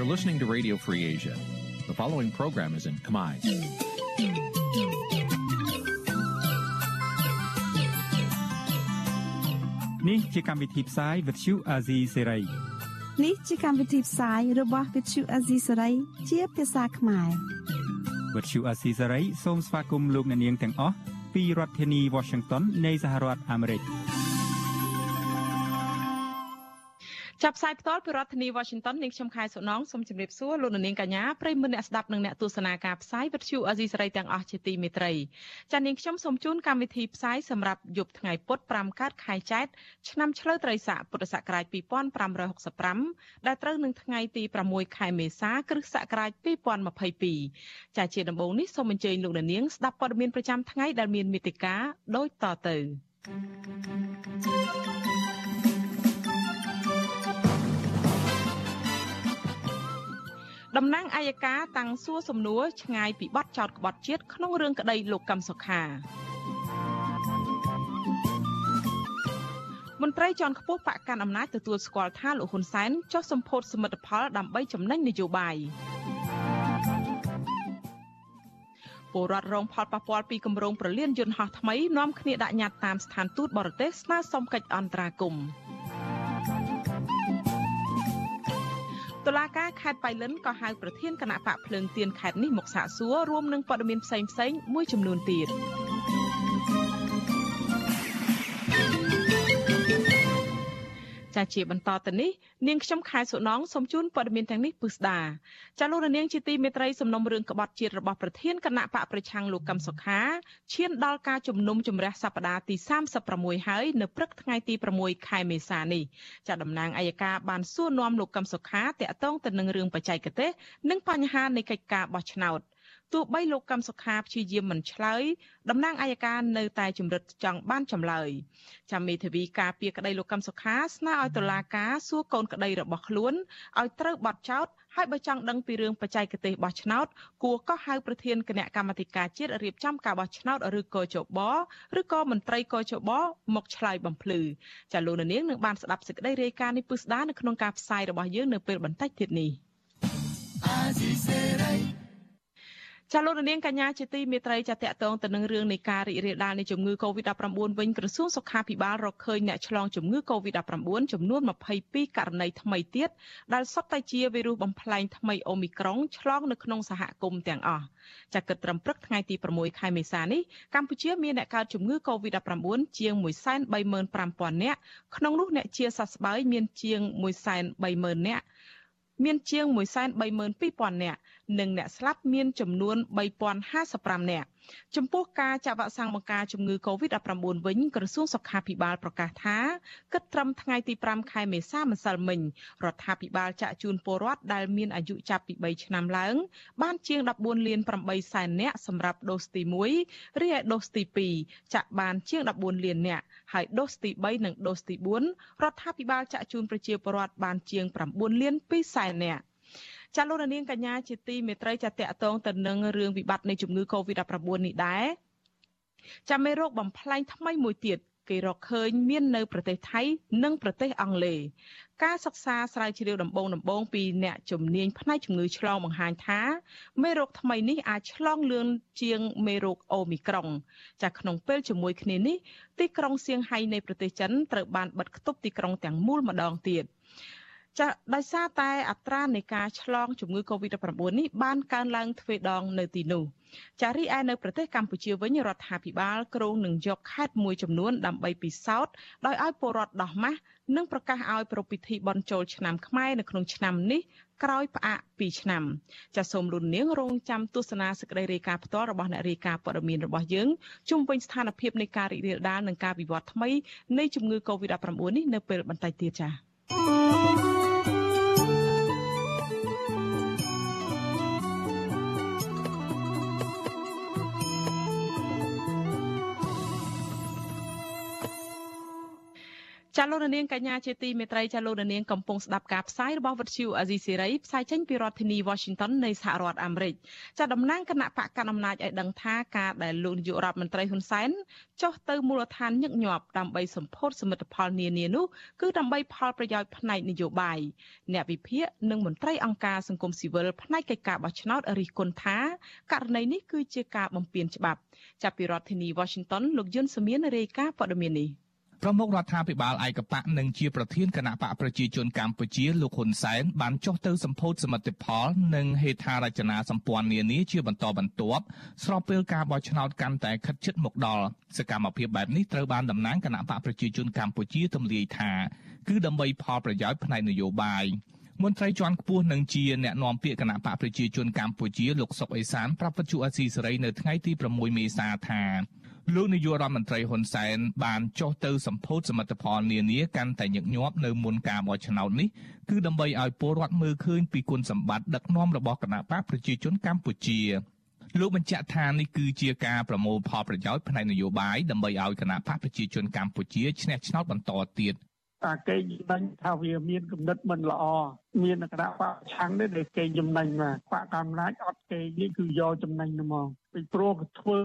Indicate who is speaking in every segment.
Speaker 1: You're listening to Radio Free Asia. The following program is in Khmer.
Speaker 2: នេះជាកម្មវិធីផ្សាយ Vuthu Azizi Serai
Speaker 3: នេះជាកម្មវិធីផ្សាយរបស់ Vuthu Azizi Serai ជាភាសាខ្មែរ
Speaker 2: Vuthu Azizi Serai សូមស្វាគមន៍លោកអ្នកនាងទាំងអស់ពីរដ្ឋធានី Washington នៃសហរដ្ឋអាមេរិក។
Speaker 4: ចាប់ផ្សាយផ្ទាល់ពីរដ្ឋធានី Washington នាងខ្ញុំខែសុណងសូមជម្រាបសួរលោកនាងកញ្ញាប្រិយមិត្តអ្នកស្ដាប់និងអ្នកទស្សនាការផ្សាយវិទ្យុអេស៊ីសរ៉ៃទាំងអស់ជាទីមេត្រីចា៎នាងខ្ញុំសូមជូនកម្មវិធីផ្សាយសម្រាប់យប់ថ្ងៃពុធ5កើតខែចែកឆ្នាំឆ្លូវត្រីស័កពុទ្ធសករាជ2565ដែលត្រូវនឹងថ្ងៃទី6ខែមេសាគ្រិស្តសករាជ2022ចា៎ជាដំបូងនេះសូមអញ្ជើញលោកនាងស្ដាប់ព័ត៌មានប្រចាំថ្ងៃដែលមានមេតិការដូចតទៅ thank you តំណាងអัยការតាំងសួរសំណួរឆ្ងាយពីបទចោតក្បត់ជាតិក្នុងរឿងក្តីលោកកឹមសុខាមន្ត្រីជាន់ខ្ពស់បកកាន់អំណាចទទួលស្គាល់ថាលោកហ៊ុនសែនចុះសម្ពោធសមិទ្ធផលដើម្បីចំណេញនយោបាយពលរដ្ឋរងផលប៉ះពាល់ពីគម្រោងប្រលានយន្តហោះថ្មីនាំគ្នាដាក់ញត្តិតាមស្ថានទូតបរទេសស្នើសុំកិច្ចអន្តរាគមន៍ តុលាការខេត្តបៃលិនក៏ហៅប្រធានគណៈបកភ្លើងទៀនខេត្តនេះមកសាកសួររួមនឹងព័ត៌មានផ្សេងផ្សេងមួយចំនួនទៀត ចាជាបន្តទៅនេះនាងខ្ញុំខែសុណងសូមជូនព័ត៌មានទាំងនេះពិស្ដាចាលោកនាងជាទីមេត្រីសំណុំរឿងក្បត់ជាតិរបស់ប្រធានគណៈបកប្រឆាំងលោកកឹមសុខាឈានដល់ការជំនុំជម្រះសប្តាហ៍ទី36ហើយនៅព្រឹកថ្ងៃទី6ខែមេសានេះចាតំណាងអัยការបានសួរនាំលោកកឹមសុខាតាក់ទងទៅនឹងរឿងបច្ចេកទេសនិងបញ្ហានៃកិច្ចការបោះឆ្នោត ទោះបីលោកកឹមសុខាព្យាយាមមិនឆ្លើយតំណាងអัยការនៅតែជំរិតចង់បានចម្លើយចាំមេធាវីការពារក្តីលោកកឹមសុខាស្នើឲ្យតុលាការសួរកូនក្តីរបស់ខ្លួនឲ្យត្រូវបទចោទហើយបើចង់ដឹងពីរឿងបច្ចេកទេសបោះឆ្នោតគួរក៏ហៅប្រធានគណៈកម្មាធិការជាតិរៀបចំការបោះឆ្នោតឬក៏ចបឬក៏មន្ត្រីកចបមកឆ្លើយបំភ្លឺចាលោកនាងនឹងបានស្ដាប់សេចក្តីរាយការណ៍នេះពឹស្ដានៅក្នុងការផ្សាយរបស់យើងនៅពេលបន្តិចទៀតនេះ ចាលោកនាងកញ្ញាជាទីមេត្រីចាតកតងទៅនឹងរឿងនៃការរីករាលដាលនៃជំងឺ Covid-19 វិញក្រសួងសុខាភិបាលរកឃើញអ្នកឆ្លងជំងឺ Covid-19 ចំនួន22ករណីថ្មីទៀតដែលសុទ្ធតែជាវីរុសបំផ្លែងថ្មីអូមីក្រុងឆ្លងនៅក្នុងសហគមន៍ទាំងអស់ចាគិតត្រឹមព្រឹកថ្ងៃទី6ខែមេសានេះកម្ពុជាមានអ្នកកើតជំងឺ Covid-19 ជាង135,000នាក់ក្នុងនោះអ្នកជាសះស្បើយមានជាង130,000នាក់ មានជាង132,000នាក់និងអ្នកស្លាប់មានចំនួន3055នាក់ ចំពោះការចាក់វ៉ាក់សាំងបង្ការជំងឺ Covid-19 វិញក្រសួងសុខាភិបាលប្រកាសថាគិតត្រឹមថ្ងៃទី5ខែមេសាម្សិលមិញរដ្ឋាភិបាលចាក់ជូនពលរដ្ឋដែលមានអាយុចាប់ពី3ឆ្នាំឡើង បានជាង14លាន8សែននាក់សម្រាប់ដូសទី1រីឯដូសទី2ចាក់បានជាង14លាននាក់ហើយដូសទី3និងដូសទី4រដ្ឋាភិបាលចាក់ជូនប្រជាពលរដ្ឋបានជាង9លាន2សែននាក់ ចាលោកនាងកញ្ញាជាទីមេត្រីចាតកតងទៅនឹងរឿងវិបត្តិនៃជំងឺ Covid-19 នេះដែរចាំមេរោគបំផ្លែងថ្មីមួយទៀតគេរកឃើញមាននៅប្រទេសថៃ និងប្រទេសអង់គ្លេសការសិក្សាស្រាវជ្រាវដំបូងដំបូងពីអ្នកជំនាញផ្នែកជំងឺឆ្លងបង្ហាញថាមេរោគថ្មីនេះអាចឆ្លងលឿនជាងមេរោគអូមីក្រុងចាក្នុងពេលជាមួយគ្នានេះទីក្រុងសៀងហៃនៃប្រទេសចិនត្រូវបានបិទគប់ទីក្រុងទាំងមូលម្ដងទៀត។ ចាដោយសារតែអត្រានៃការឆ្លងជំងឺ Covid-19 នេះបានកើនឡើងទ្វេដងនៅទីនោះចារីឯនៅប្រទេសកម្ពុជាវិញរដ្ឋាភិបាលគ្រោងនឹងយកខេត្តមួយចំនួនដើម្បីពិសោធន៍ដោយឲ្យពលរដ្ឋដោះម៉ាស់និងប្រកាសឲ្យប្រពៃពិធីបន់ជោលឆ្នាំខ្មែរនៅក្នុងឆ្នាំនេះក្រោយផ្អាក2ឆ្នាំចាសសូមលុននាងរងចាំទស្សនាសេចក្តីរាយការណ៍ផ្ទាល់របស់អ្នករាយការណ៍ព័ត៌មានរបស់យើងជុំវិញស្ថានភាពនៃការរីករាលដាលនិងការវិវត្តថ្មីនៃជំងឺ Covid-19 នេះនៅពេលបន្តិចទៀតចា៎ ចចាលោករនាងកញ្ញាជាទីមេត្រីចាលោករនាងកំពុងស្ដាប់ការផ្សាយរបស់វិទ្យុអាស៊ីសេរីផ្សាយចេញពីរដ្ឋធានី Washington នៃសហរដ្ឋអាមេរិកចាតំណាងគណៈបកកណ្ដាលអំណាចឲ្យដឹងថាការដែលលោកនាយករដ្ឋមន្ត្រីហ៊ុនសែនចុះទៅមូលដ្ឋានញឹកញាប់ដើម្បីសម្ពោធសមិទ្ធផលនានានោះគឺដើម្បីផលប្រយោជន៍ផ្នែកនយោបាយអ្នកវិភាគនិងមន្ត្រីអង្គការសង្គមស៊ីវិលផ្នែកកិច្ចការបោះឆ្នោតរិះគន់ថាករណីនេះគឺជាការបំពានច្បាប់ចាប់ពីរដ្ឋធានី Washington លោកយុនសមៀនរាយការណ៍ព័ត៌មាននេះ
Speaker 1: ប្រមុខរដ្ឋាភិបាលឯកបកនិងជាប្រធានគណៈបកប្រជាជនកម្ពុជាលោកហ៊ុនសែនបានចុះទៅសម្ពោធសមិទ្ធផល និងហេដ្ឋារចនាសម្ព័ន្ធនានាជាបន្តបន្ទាប់ស្របពេលការបោះឆ្នោតកាន់តែខិតជិតមកដល់សកម្មភាពបែបនេះត្រូវបានតំណាងគណៈបកប្រជាជនកម្ពុជាទម្លាយថាគឺដើម្បីផលប្រយោជន៍ផ្នែកនយោបាយមន្ត្រីជាន់ខ្ពស់នឹងជាអ្នកនាំពាក្យគណៈបកប្រជាជនកម្ពុជាលោកសុកអេសានប្រាប់វិទ្យុអាស៊ីសេរីនៅថ្ងៃទី6មេសាថា លោកនាយករដ្ឋមន្ត្រីហ៊ុនសែនបានចុះទៅសម្ពោធសមិទ្ធផលនានាកាន់តែញឹកញាប់នៅមុនការបោះឆ្នោតនេះគឺដើម្បីឲ្យពលរដ្ឋមើលឃើញពីគុណសម្បត្តិដឹកនាំរបស់គណៈបកប្រជាជនកម្ពុជាលោកបញ្ជាក់ថានេះគឺជាការប្រមូលផលប្រយោជន៍ផ្នែកនយោបាយដើម្បីឲ្យគណៈបកប្រជាជនកម្ពុជាឈ្នះឆ្នោតបន្តទៀត
Speaker 5: តាគេចំណេញថាវាមានគំនិតមិនល្អមានគណៈបកឆាំងនេះដែលគេចំណេញមកបកកំណាចអត់គេនេះគឺយកចំណេញទៅមកពីព្រោះធ្វើ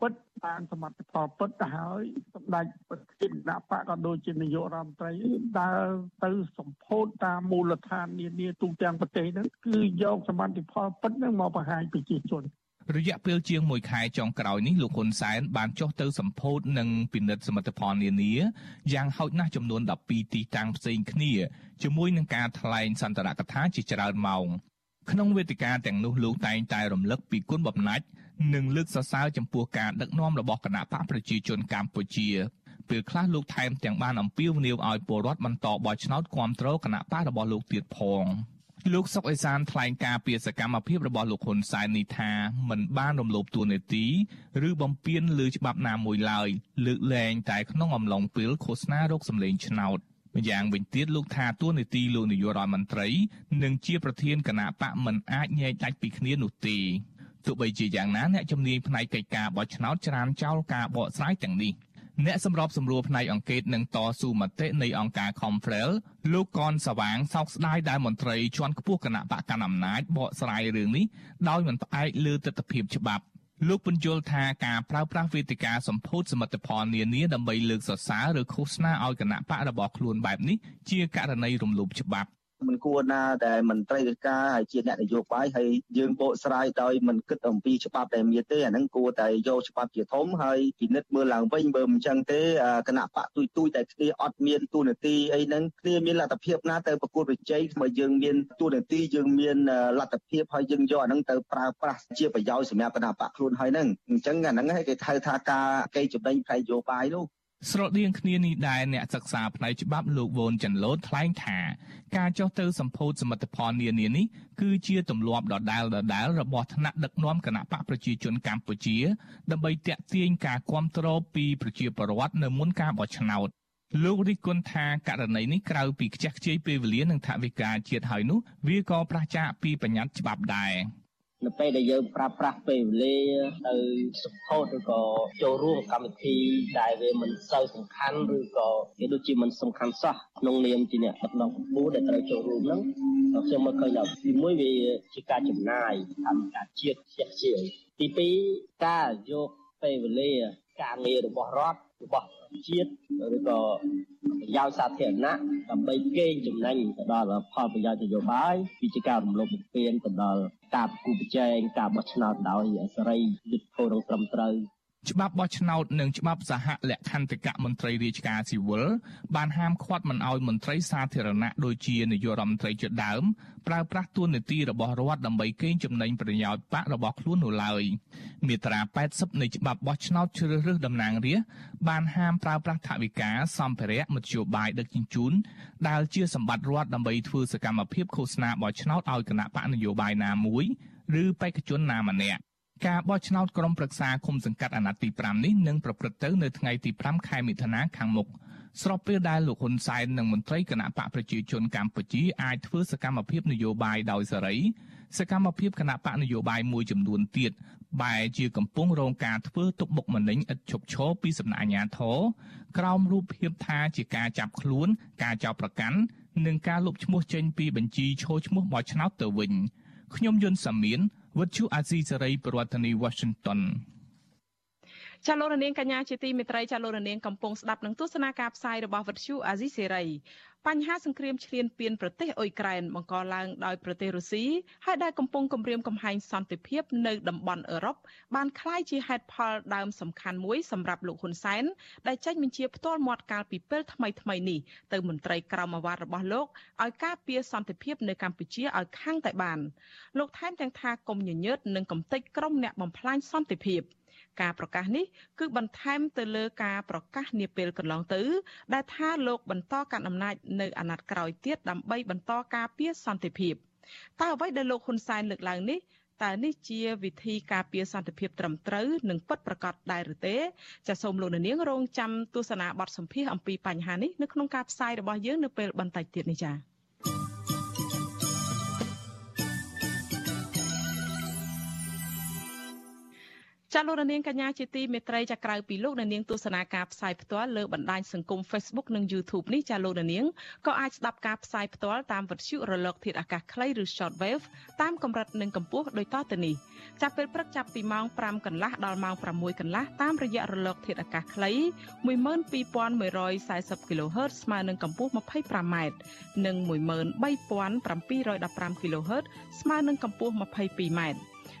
Speaker 5: ពិតបានសមត្ថផលពិតទៅហើយសម្ដេចប្រធានគណៈបកក៏ដូចជានាយករដ្ឋមន្ត្រីដើរទៅសម្ពោធតាមមូលដ្ឋាននានាទូទាំងប្រទេសហ្នឹងគឺយកសមត្ថផលពិតហ្នឹងមកបង្ហាញប្រជាជន
Speaker 1: រយៈពេលជាង1ខែចុងក្រោយនេះលោកហ៊ុនសែនបានចុះទៅសម្ពោធនិងពិនិត្យសមិទ្ធផលនានាយ៉ាងហោចណាស់ចំនួន12ទីតាំងផ្សេងគ្នាជាមួយនឹងការថ្លែងសន្ទរកថាជាច្រើនម៉ោងក្នុងវេទិកាទាំងនោះលោកតែងតែរំលឹកពីគុណបំណាច់និងលើកសរសើរចំពោះការដឹកនាំរបស់គណៈបកប្រជាជនកម្ពុជាពេលខ្លះលោកថែមទាំងបានអំពាវនាវឲ្យពលរដ្ឋបន្តបោះឆ្នោតគាំទ្រគណៈបករបស់លោកទៀតផង។ លោកសុកអេសានថ្លែងការពីសកម្មភាពរបស់លោកហ៊ុនសែននេះថាមិនបានរំលោភតួនាទីឬបំពានលើច្បាប់ណាមួយឡើយលើកលែងតែក្នុងអំឡុងពេលឃោសនារោគសម្លេងឆ្នោតម្យ៉ាងវិញទៀតលោកថាតួនាទីលោកនាយករដ្ឋមន្ត្រីនិងជាប្រធានគណៈបកមិនអាចញែកដាច់ពីគ្នានោះទេទោះបីជាយ៉ាងណាអ្នកជំនាញផ្នែកកិច្ចការបោះឆ្នោតច្រានចោលការបកស្រាយទាំងនេះ អ្នកសម្របសម្រួលផ្នែកអង្គការនិងតស៊ូមតិនៃអង្គការ Confrel លោកកនសវាងសោកស្ដាយដែលមន្ត្រីជាន់ខ្ពស់គណៈបកកណ្ដាលអំណាចបកស្រាយរឿងនេះដោយមិនផ្អែកលើទស្សនវិជ្ជាច្បាប់លោកបញ្យល់ថាការប្រើប្រាស់វេទិកាសម្ពោធសមិទ្ធផលនានាដើម្បីលើកសរសើរឬឃោសនាឲ្យគណៈបករបស់ខ្លួនបែបនេះជាករណីរំលោភច្បាប់
Speaker 6: មិនគួរណាដែលមន្ត្រីរាជការហើយជាអ្នកនយោបាយហើយយើងបកស្រាយដោយមិនគិតអំពីច្បាប់ដែលមានទេអាហ្នឹងគួរតែយកច្បាប់ជាធំហើយពិនិត្យមើលឡើងវិញបើមិនចឹងទេគណៈបកទុយទុយតែគ្នាអត់មានទូនាទីអីហ្នឹងគ្នាមានលទ្ធភាពណាទៅប្រកួតប្រជែងមកយើងមានទូនាទីយើងមានលទ្ធភាពហើយយើងយកអាហ្នឹងទៅប្រើប្រាស់ជាប្រយោជន៍សម្រាប់គណៈបកខ្លួនហើយហ្នឹងអញ្ចឹងអាហ្នឹងគេហៅថាការកេរចំណេញផ្នែកនយោបាយនោះ
Speaker 1: ស្រដៀងគ្នានេះដែរអ្នកសិក្សាផ្នែកច្បាប់លោកវ៉ុនចាន់ឡូតថ្លែងថាការចុះទៅសម្ពោធសមិទ្ធផលនានានេះគឺជាទម្លាប់ដដែលដដែលរបស់ថ្នាក់ដឹកនាំគណៈបកប្រជាជនកម្ពុជា ដើម្បីទាក់ទាញការគ្រប់គ្រងពីប្រជាពលរដ្ឋនៅមុនការបោះឆ្នោតលោករិះគន់ថាករណីនេះក្រៅពីខ្ជះខ្ជាយពេលវេលានិងថវិកាជាតិហើយនោះវាក៏ប្រឆាចពីបញ្ញត្តិច្បាប់ដែរ
Speaker 6: នៅពេលដែលយើងប្រើប្រាស់ពេលវេលាទៅ support ឬក៏ចូលរួមកម្មវិធីដែលវាមិនសូវសំខាន់ឬក៏វាដូចជាមិនសំខាន់សោះក្នុងនាមជាអ្នកដឹកនាំកម្ពុជាដែលត្រូវចូលរួមហ្នឹងខ្ញុំមើលឃើញថាទីមួយវាជាការចំណាយតាមការជាតិខ្ជះខ្ជាយទីពីរការយកពេលវេលាការងាររបស់រដ្ឋរបស់ជាតិឬក៏ ប្រយោជន៍សាធារណៈដើម្បីកេងចំណេញទៅដល់ផលប្រយោជន៍នយោបាយវាជាការរំលោភបំពានទៅដល់ការប្រគល់ប្រជែងការបោះឆ្នោតដោយសេរីយុត្តិធម៌និងត្រឹមត្រូវ
Speaker 1: ច្បាប់បោះឆ្នោតនិងច្បាប់សហលក្ខន្តិកៈមន្ត្រីរាជការស៊ីវិលបានហាមឃាត់មិនឲ្យមន្ត្រីសាធារណៈដូចជានាយករដ្ឋមន្ត្រីជាដើមប្រើប្រាស់ទួនាទីរបស់រដ្ឋដើម្បីកេងចំណេញប្រយោជន៍បករបស់ខ្លួននោះឡើយមាត្រា80នៃច្បាប់បោះឆ្នោតជ្រើសរើសតំណាងរាស្ត្របានហាមប្រើប្រាស់ថវិកាសម្ភារៈមធ្យោបាយដឹកជញ្ជូនដែលជាសម្បត្តិរដ្ឋដើម្បីធ្វើសកម្មភាពឃោសនាបោះឆ្នោតឲ្យគណៈបកនយោបាយណាមួយឬបេក្ខជនណាម្នាក់ ការបោះឆ្នោតក្រុមប្រឹក្សាគុំសង្កាត់អាណត្តិទី5នេះនឹងប្រព្រឹត្តទៅនៅថ្ងៃទី5ខែមិថុនាខាងមុខស្របពេលដែលលោកហ៊ុនសែននិងមន្ត្រីគណៈបកប្រជាជនកម្ពុជាអាចធ្វើសកម្មភាពនយោបាយដោយសេរីសកម្មភាពគណៈបកនយោបាយមួយចំនួនទៀតបែជាកំពុងរងការធ្វើទុកបុកម្នេញឥតឈប់ឈរពីសំណាក់អាជ្ញាធរក្រោមរូបភាពថាជាការចាប់ខ្លួន ការចោទប្រកាន់និងការលុបឈ្មោះចេញពីបញ្ជីឈរឈ្មោះបោះឆ្នោតទៅវិញខ្ញុំយុនសាមៀន វិទ្យុអាស៊ីសេរីប្រធានាធិបតី Washington
Speaker 4: ចាលោករនាងកញ្ញាជាទីមេត្រីចាលោករនាងកំពុងស្ដាប់នឹងទស្សនាការផ្សាយរបស់វិទ្យុអាស៊ីសេរីបញ្ហាសង្គ្រាមឈ្លានពានប្រទេសអ៊ុយក្រែនបង្កឡើងដោយប្រទេសរុស្ស៊ីហើយដែលកំពុងគំរាមកំហែងសន្តិភាពនៅតំបន់អឺរ៉ុបបានคล้ายជាហេតុផលដើមសំខាន់មួយសម្រាប់លោកហ៊ុនសែនដែលចេញបញ្ជាផ្ទាល់មាត់កាលពីពេលថ្មីថ្មីនេះទៅមន្ត្រីក្រមអាវ៉ាត់របស់លោកឲ្យការពារសន្តិភាពនៅកម្ពុជាឲ្យខាងតែបានលោកថែមទាំងថាកុំញញើតនិងកំទេចក្រុមអ្នកបំផ្លាញសន្តិភាព ការប្រកាសនេះគឺបន្ថែមទៅលើការប្រកាសនាពេលកន្លងទៅ ដែលថាលោកបន្តកាន់អំណាចនៅអាណត្តិក្រោយទៀតដើម្បីបន្តការពារសន្តិភាពតើអ្វីដែលលោកហ៊ុនសែនលើកឡើងនេះតើនេះជាវិធីការពារសន្តិភាពត្រឹមត្រូវនិងពិតប្រាកដដែរឬទេចាសសូមលោកនាងរងចាំទស្សនាបទសម្ភាសអំពីបញ្ហានេះនៅក្នុងការផ្សាយរបស់យើងនៅពេលបន្តិចទៀតនេះចា៎ ចាលោករនាងកញ្ញាជាទីមេត្រីចាក្រៅពីលោកនាងទស្សនាការផ្សាយផ្ទាល់លើបណ្ដាញសង្គម Facebook និង YouTube នេះចាលោកនាងក៏អាចស្ដាប់ការផ្សាយផ្ទាល់តាមវិទ្យុរលកធាតុអាកាសខ្លីឬ Shortwave តាមកម្រិតនិងកម្ពស់ដូចតទៅនេះចាប់ពេលព្រឹកចាប់ពីម៉ោង5កន្លះដល់ម៉ោង6កន្លះតាមរយៈរលកធាតុអាកាសខ្លី12140 kHz ស្មើនឹងកម្ពស់ 25m និង13715 kHz ស្មើនឹងកម្ពស់ 22m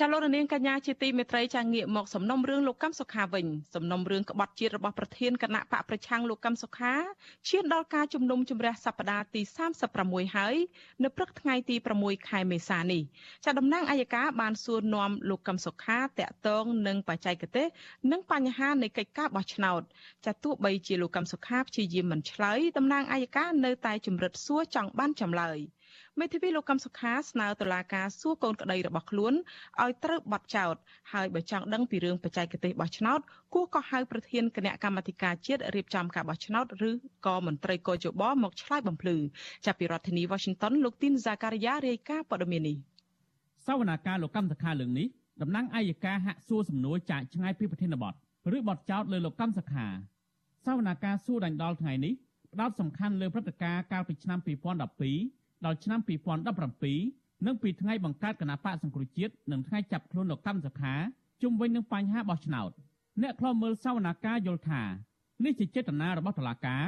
Speaker 4: ចាលោករនាងកញ្ញាជាទីមេត្រីចាងាកមកសំណុំរឿងលោកកឹមសុខាវិញសំណុំរឿងក្បត់ជាតិរបស់ប្រធានគណៈបកប្រឆាំងលោកកឹមសុខាឈានដល់ការជំនុំជម្រះសប្តាហ៍ទី36ហើយនៅព្រឹកថ្ងៃទី6ខែមេសានេះចាតំណាងអัยការបានសួរនាំលោកកឹមសុខាតាក់ទងនឹងបច្ចេកទេសនិងបញ្ហានៃកិច្ចការបោះឆ្នោតចាទោះបីជាលោកកឹមសុខាព្យាយាមមិនឆ្លើយតំណាងអัยការនៅតែជំរិតសួរចង់បានចម្លើយ។ មេធាវីលោកកឹមសុខាស្នើតុលាការសួរកូនក្តីរបស់ខ្លួនឲ្យត្រូវបត់ចោតហើយបើចង់ដឹងពីរឿងបច្ចេកទេសបោះឆ្នោតគួរក៏ហៅប្រធានគណៈកម្មាធិការជាតិរៀបចំការបោះឆ្នោតឬក៏មន្ត្រីកោជបមកឆ្លើយបំភ្លឺចាប់ពីរដ្ឋធានី Washington លោកទីនហ្សាការីយ៉ារាយការណ៍ព័ត៌មាននេះ
Speaker 7: សវនាការលោកកម្មសខាលើងនេះតំណាងអัยការហាក់សួរសំណួរចាកឆ្ងាយពីប្រធានបទឬបទចោតលើលោកកម្មសខាសវនាការសួរដាញ់ដល់ថ្ងៃនេះផ្ដោតសំខាន់លើព្រឹត្តិការណ៍កាលពីឆ្នាំ2012 ដល់ឆ្នាំ2017និងពីថ្ងៃបង្កើតគណៈបកសង្គ្រោះជាតិនិងថ្ងៃចាប់ខ្លួនលោកកម្មសខាជុំវិញនឹងបញ្ហាបោះឆ្នោតអ្នកខ្លំមើលសវនាការយល់ថានេះជាចេតនារបស់តុលាការ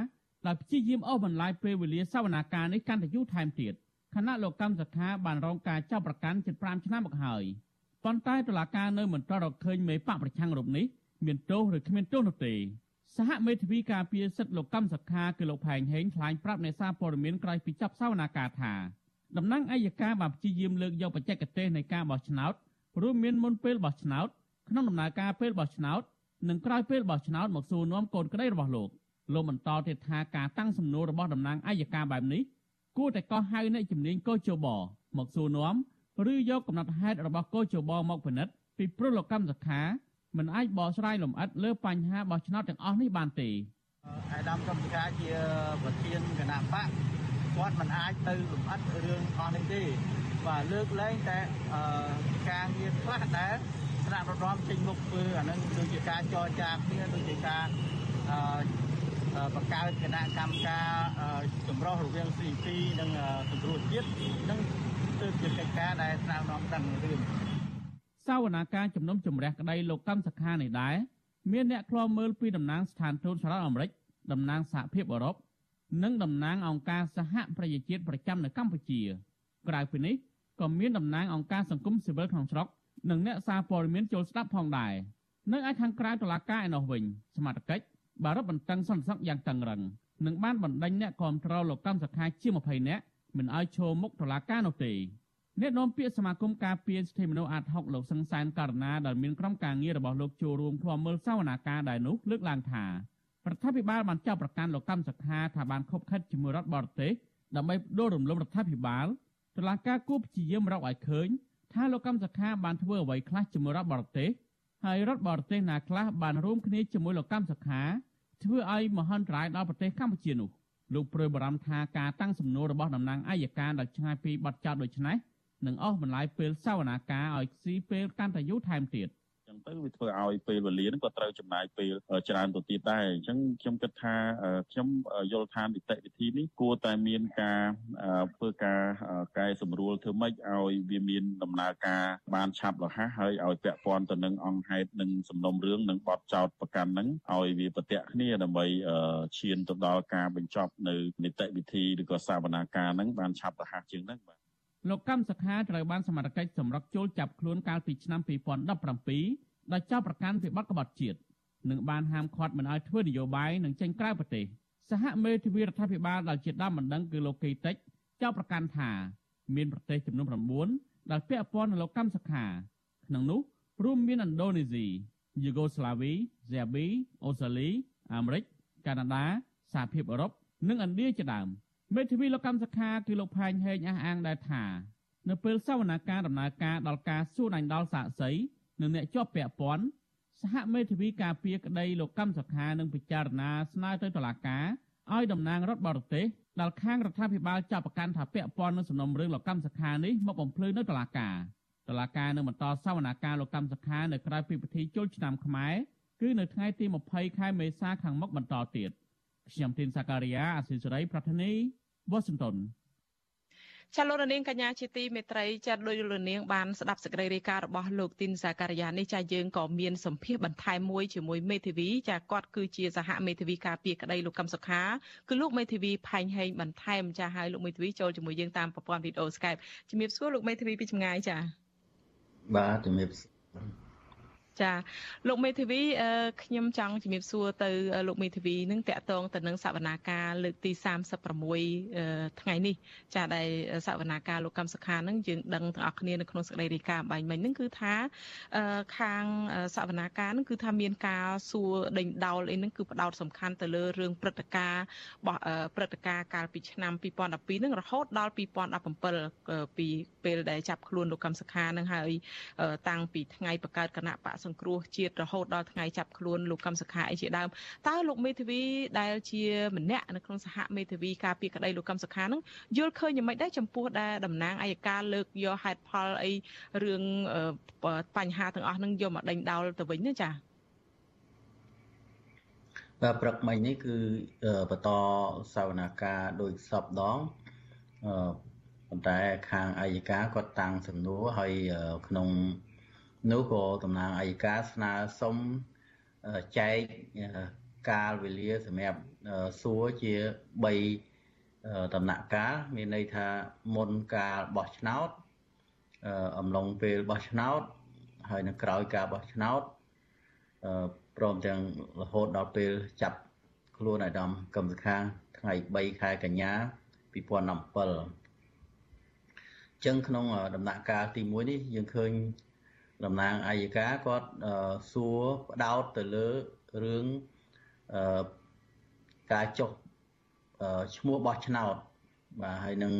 Speaker 7: ដែលព្យាយាមអូសបន្លាយពេលវេលាសវនាការនេះកាន់តែយូរថែមទៀតខណៈលោកកម្មសខាបានរងការចាប់ប្រកាន់ជិត5ឆ្នាំមកហើយប៉ុន្តែតុលាការនៅមិនទាន់រកឃើញមេបកប្រឆាំងរូបនេះមានទោសឬគ្មានទោសនោះទេ សហមេធាវីការពារសិទ្ធិលោកកម្មសខាគឺលោកផែងហេងថ្លែងប្រាប់អ្នកសារព័ត៌មានក្រោយពីចាប់សវនាការថាតំណាងអัยការបានព្យាយាមលើកយកបច្ចេកទេសនៃការបោះឆ្នោតរួមមានមុនពេលបោះឆ្នោតក្នុងដំណើរការពេលបោះឆ្នោតនិងក្រោយពេលបោះឆ្នោតមកសួរនាំកូនក្តីរបស់លោកលោកបន្តទៀតថាការតាំងសំណួររបស់តំណាងអัยការបែបនេះគួរតែកោះហៅអ្នកជំនាញកោជបមកសួរនាំឬយកកំណត់ហេតុរបស់កោជបមកពិនិត្យពីព្រោះលោកកម្មសខា មិនអាចបកស្រាយលម្អិតលើបញ្ហាបោះឆ្នោតទាំងអស់នេះបានទេ
Speaker 8: អាយដាមកម្មការជាប្រធានគណៈបកគាត់មិនអាចទៅលម្អិតរឿងអស់នេះទេបាទលើកលែងតែការងារខ្លះដែលថ្នាក់រដ្ឋាភិបាលចេញមុខធ្វើអានឹងដូចជាការចរចាគ្នាដូចជាការបង្កើតគណៈកម្មការចម្រុះរវាង CP និងសង្គ្រោះជាតិនឹងទើបជាកិច្ចការដែលថ្នាក់រដ្ឋាភិបាលដឹងរឿង
Speaker 7: សវនាការជំនុំជម្រះក្តីលោកកម្មសខានេះដែរមានអ្នកខ្លោមើលពីតំណាងស្ថានទូតសហរដ្ឋអាមេរិកតំណាងសហភាពអឺរ៉ុបនិងតំណាងអង្គការសហប្រជាជាតិប្រចាំនៅកម្ពុជា ក្រៅពីនេះក៏មានតំណាងអង្គការសង្គមស៊ីវិលក្នុងស្រុកនិងអ្នកសារព័ត៌មានចូលស្ដាប់ផងដែរនៅឯខាងក្រៅតុលាការឯនោះវិញសមត្ថកិច្ចបានរឹតបន្តឹងសន្តិសុខយ៉ាងតឹងរឹងនិងបានបណ្ដេញអ្នកគាំទ្រលោកកម្មសខាជា20នាក់មិនឲ្យឈរមុខតុលាការនោះទេ អ្នកនាំពាក្យសមាគមការពារសិទ្ធិមនុស្សអាត6លោកសង្សានករណាដែលមានក្រុមការងាររបស់លោកចូលរួមធ្វើមើលសវនាការដែរនោះលើកឡើងថារដ្ឋាភិបាលបានចាប់ប្រកាន់លោកកម្មសខាថាបានខົບខិតជាមួយរដ្ឋបរទេសដើម្បីដួលរំលំរដ្ឋាភិបាលតុលាការគូព្យាយាមរកឲ្យឃើញថាលោកកម្មសខាបានធ្វើអ្វីខ្លះជាមួយរដ្ឋបរទេសហើយរដ្ឋបរទេសណាខ្លះបានរួមគ្នាជាមួយលោកកម្មសខាធ្វើឲ្យមហន្តរាយដល់ប្រទេសកម្ពុជានោះលោកព្រួយបារម្ភថាការតាំងសំណួររបស់តំណាងអัยការដែលឆ្ងាយពីបទចោទដូចនេះ នឹងអស់បន្លាយពេលសវនាការឲ្យស៊ីពេលកាន់តែយូរថែមទៀត
Speaker 9: ចឹងទៅវាធ្វើឲ្យពេលវេលាហ្នឹងក៏ត្រូវចំណាយពេលច្រើនទៅទៀតដែរអញ្ចឹងខ្ញុំគិតថាខ្ញុំយល់ថានីតិវិធីនេះគួរតែមានការធ្វើការកែសម្រួលធ្វើម៉េចឲ្យវាមានដំណើរការបានឆាប់រហ័សហើយឲ្យពាក់ព័ន្ធទៅនឹងអង្គហេតុនិងសំណុំរឿងនិងបទចោទប្រកាន់ហ្នឹងឲ្យវាប្រតិគ្នាដើម្បីឈានទៅដល់ការបញ្ចប់នៅនីតិវិធីឬក៏សវនាការហ្នឹងបានឆាប់រហ័សជាងហ្នឹងបាទ
Speaker 7: លោកកម្មសខាត្រូវបានសមត្ថកិច្ចសម្រុកចូលចាប់ខ្លួនកាលពីឆ្នាំ2017ដោយចោទប្រកាន់ពីបទក្បត់ជាតិនិងបានហាមឃាត់មិនឲ្យធ្វើនយោបាយនិងចេញក្រៅប្រទេសសហមេធាវីរដ្ឋាភិបាលដែលជាដើមបណ្ដឹងគឺលោកកេតិចចោទប្រកាន់ថាមានប្រទេសចំនួន9ដែលពាក់ព័ន្ធនឹងលោកកម្មសខាក្នុងនោះរួមមានឥណ្ឌូនេស៊ីយូហ្គោស្លាវីហ្សេប៊ីអូស្ត្រាលីអាមេរិកកាណាដាសហភាពអឺរ៉ុបនិងឥណ្ឌាជាដើម។ មេធាវីលោកកម្មសខាគឺលោកផែងហេងអះអាងដែរថានៅពេលសវនាការដំណើរការដល់ការសួរដេញដោលសាកសីនិងអ្នកជាប់ពាក់ព័ន្ធសហមេធាវីការពារក្តីលោកកម្មសខានឹងពិចារណាស្នើទៅតុលាការឲ្យតំណាងរដ្ឋបរទេសដែលខាងរដ្ឋាភិបាលចាប់ប្រកាន់ថាពាក់ព័ន្ធនឹងសំណុំរឿងលោកកម្មសខានេះមកបំភ្លឺនៅតុលាការតុលាការនឹងបន្តសវនាការលោកកម្មសខានៅក្រៅពីពិធីចូលឆ្នាំខ្មែរគឺនៅថ្ងៃទី20ខែមេសាខាងមុខបន្តទៀតខ្ញុំទីនសាការីយ៉ាអសិសរីប្រធានី វ៉ាស៊ីនតោន
Speaker 4: ចាលោករនាងកញ្ញាជាទីមេត្រីចាដោយលោករនាងបានស្ដាប់សេចក្តីរាយការណ៍របស់លោកទីនសាការីយ៉ានេះចាយើងក៏មានសម្ភារបន្ថែមមួយជាមួយមេធាវីចាគាត់គឺជាសហមេធាវីការពារក្តីលោកកឹមសុខាគឺលោកមេធាវីផែងហេងបន្ថែមចាហើយលោកមេធាវីចូលជាមួយយើងតាមប្រព័ន្ធវីដេអូ Skype ជំរាបសួរលោកមេធាវីពីចម្ងាយចា
Speaker 10: បាទជំរាប
Speaker 4: ចាលោកមេធាវីខ្ញុំចង់ជំរាបសួរទៅលោកមេធាវីនឹងតកតងទៅនឹងសវនាការលើកទី36ថ្ងៃនេះចាដែលសវនាការលោកកម្មសខានឹងយើងដឹងទាំងអស់គ្នានៅក្នុងសេចក្តីរាយការណ៍បាញ់មិញនឹងគឺថាខាងសវនាការនឹងគឺថាមានការសួរដេញដោលអីនឹងគឺផ្ដោតសំខាន់ទៅលើរឿងព្រឹត្តិការណ៍របស់ព្រឹត្តិការណ៍កាលពីឆ្នាំ2012នឹងរហូតដល់2017ពីពេលដែលចាប់ខ្លួនលោកកម្មសខានឹងហើយតាំងពីថ្ងៃបង្កើតគណៈបកសង្គ្រោះជាតិរហូតដល់ថ្ងៃចាប់ខ្លួនលោកកម្មសខាអីជាដើមតើលោកមេធាវីដែលជាម្នាក់នៅក្នុងសហមេធាវីការពារក្តីលោកកម្មសខានឹងយល់ឃើញយ៉ាងម៉េចដែរចំពោះដែលតំណាងអัยការលើកយកហេតុផលអីរឿងបញ្ហាទាំងអស់នឹងយកមកដេញដោលទៅវិញណាចា៎
Speaker 10: បាទព្រឹកមិញនេះគឺបន្តសវនាការដោយសពដងអឺប៉ុន្តែខាងអัยការគាត់តាំងសំណួរហើយក្នុង នោះក៏តំណាងអัยការស្នើសុំចែកកាលវេលាសម្រាប់សួរជា3ដំណាក់កាលមានន័យថាមុនកាលបោះឆ្នោតអំឡុងពេលបោះឆ្នោត ហើយនៅក្រោយការបោះឆ្នោតព្រមទាំងរហូតដល់ពេលចាប់ខ្លួនអាដាមកម្មសខាថ្ងៃ3ខែកញ្ញា2017ចឹងក្នុងដំណាក់កាលទី1នេះយើងឃើញ តំណាងអัยការគាត់សួរផ្ដោតទៅលើរឿងការចុះឈ្មោះបោះឆ្នោតបាទហើយនឹង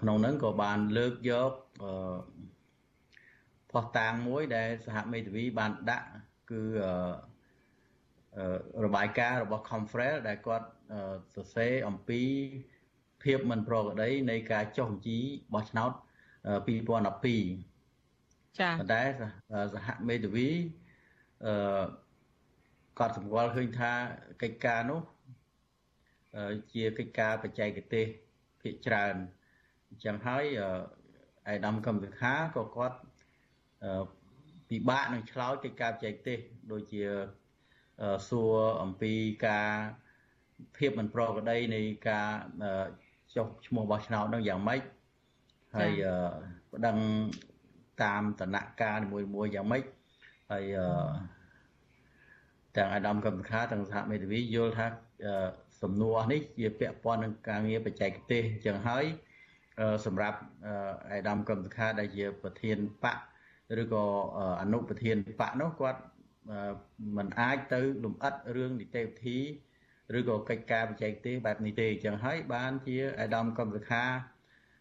Speaker 10: ក្នុងហ្នឹងក៏បានលើកយកផុសតាងមួយដែលសហមេធាវីបានដាក់គឺរបាយការណ៍របស់ Confrel ដែលគាត់សរសេរអំពីភាពមិនប្រក្រតីនៃការចុះបញ្ជីបោះឆ្នោត2012 ចាប៉ុន្តែសហមេធាវីអឺគាត់សម្គាល់ឃើញថាកិច្ចការនោះជាកិច្ចការបច្ចេកទេសភាគច្រើនអញ្ចឹងហើយអាយដាមកម្មវិខាក៏គាត់ពិបាកនឹងឆ្លើយកិច្ចការបច្ចេកទេសដូចជាសួរអំពីការភាពមិនប្រក្រតីនៃការចុះឈ្មោះបោះឆ្នោតនឹងយ៉ាងម៉េចហើយប្តឹង តាមតំណការនីមួយៗយ៉ាងម៉េចហើយទាំងអាដាមកម្មខាទាំងសហមេធាវីយល់ថាសំណួរនេះជាពាក់ព័ន្ធនឹងការងារបច្ចេកទេសអញ្ចឹងហើយសម្រាប់អាដាមកម្មខាដែលជាប្រធានបកឬក៏អនុប្រធានបកនោះគាត់មិនអាចទៅលំអិតរឿងនីតិវិធីឬក៏កិច្ចការបច្ចេកទេសបែបនេះទេអញ្ចឹងហើយបានជាអាដាមកម្មសខា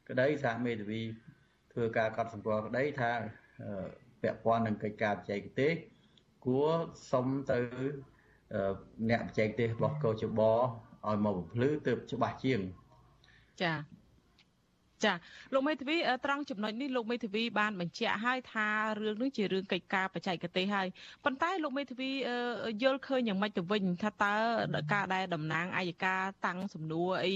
Speaker 10: ក្តីសហមេធាវី ធ្វើការកត់សម្គាល់ក្តីថាពាក់ព័ន្ធនឹងកិច្ចការបច្ចេកទេសគួរសុំទៅអ្នកបច្ចេកទេសរបស់កោជបឲ្យមកបំភ្លឺទើបច្បាស់ជាង
Speaker 4: ចា ចាលោកមេធាវីត្រង់ចំណុចនេះលោកមេធាវីបានបញ្ជាក់ឲ្យថារឿងនេះជារឿងកិច្ចការបច្ចេកទេសហើយប៉ុន្តែលោកមេធាវីយល់ឃើញយ៉ាងម៉េចទៅវិញថាតើការដែលតំណាងអัยការតាំងសំណួរអី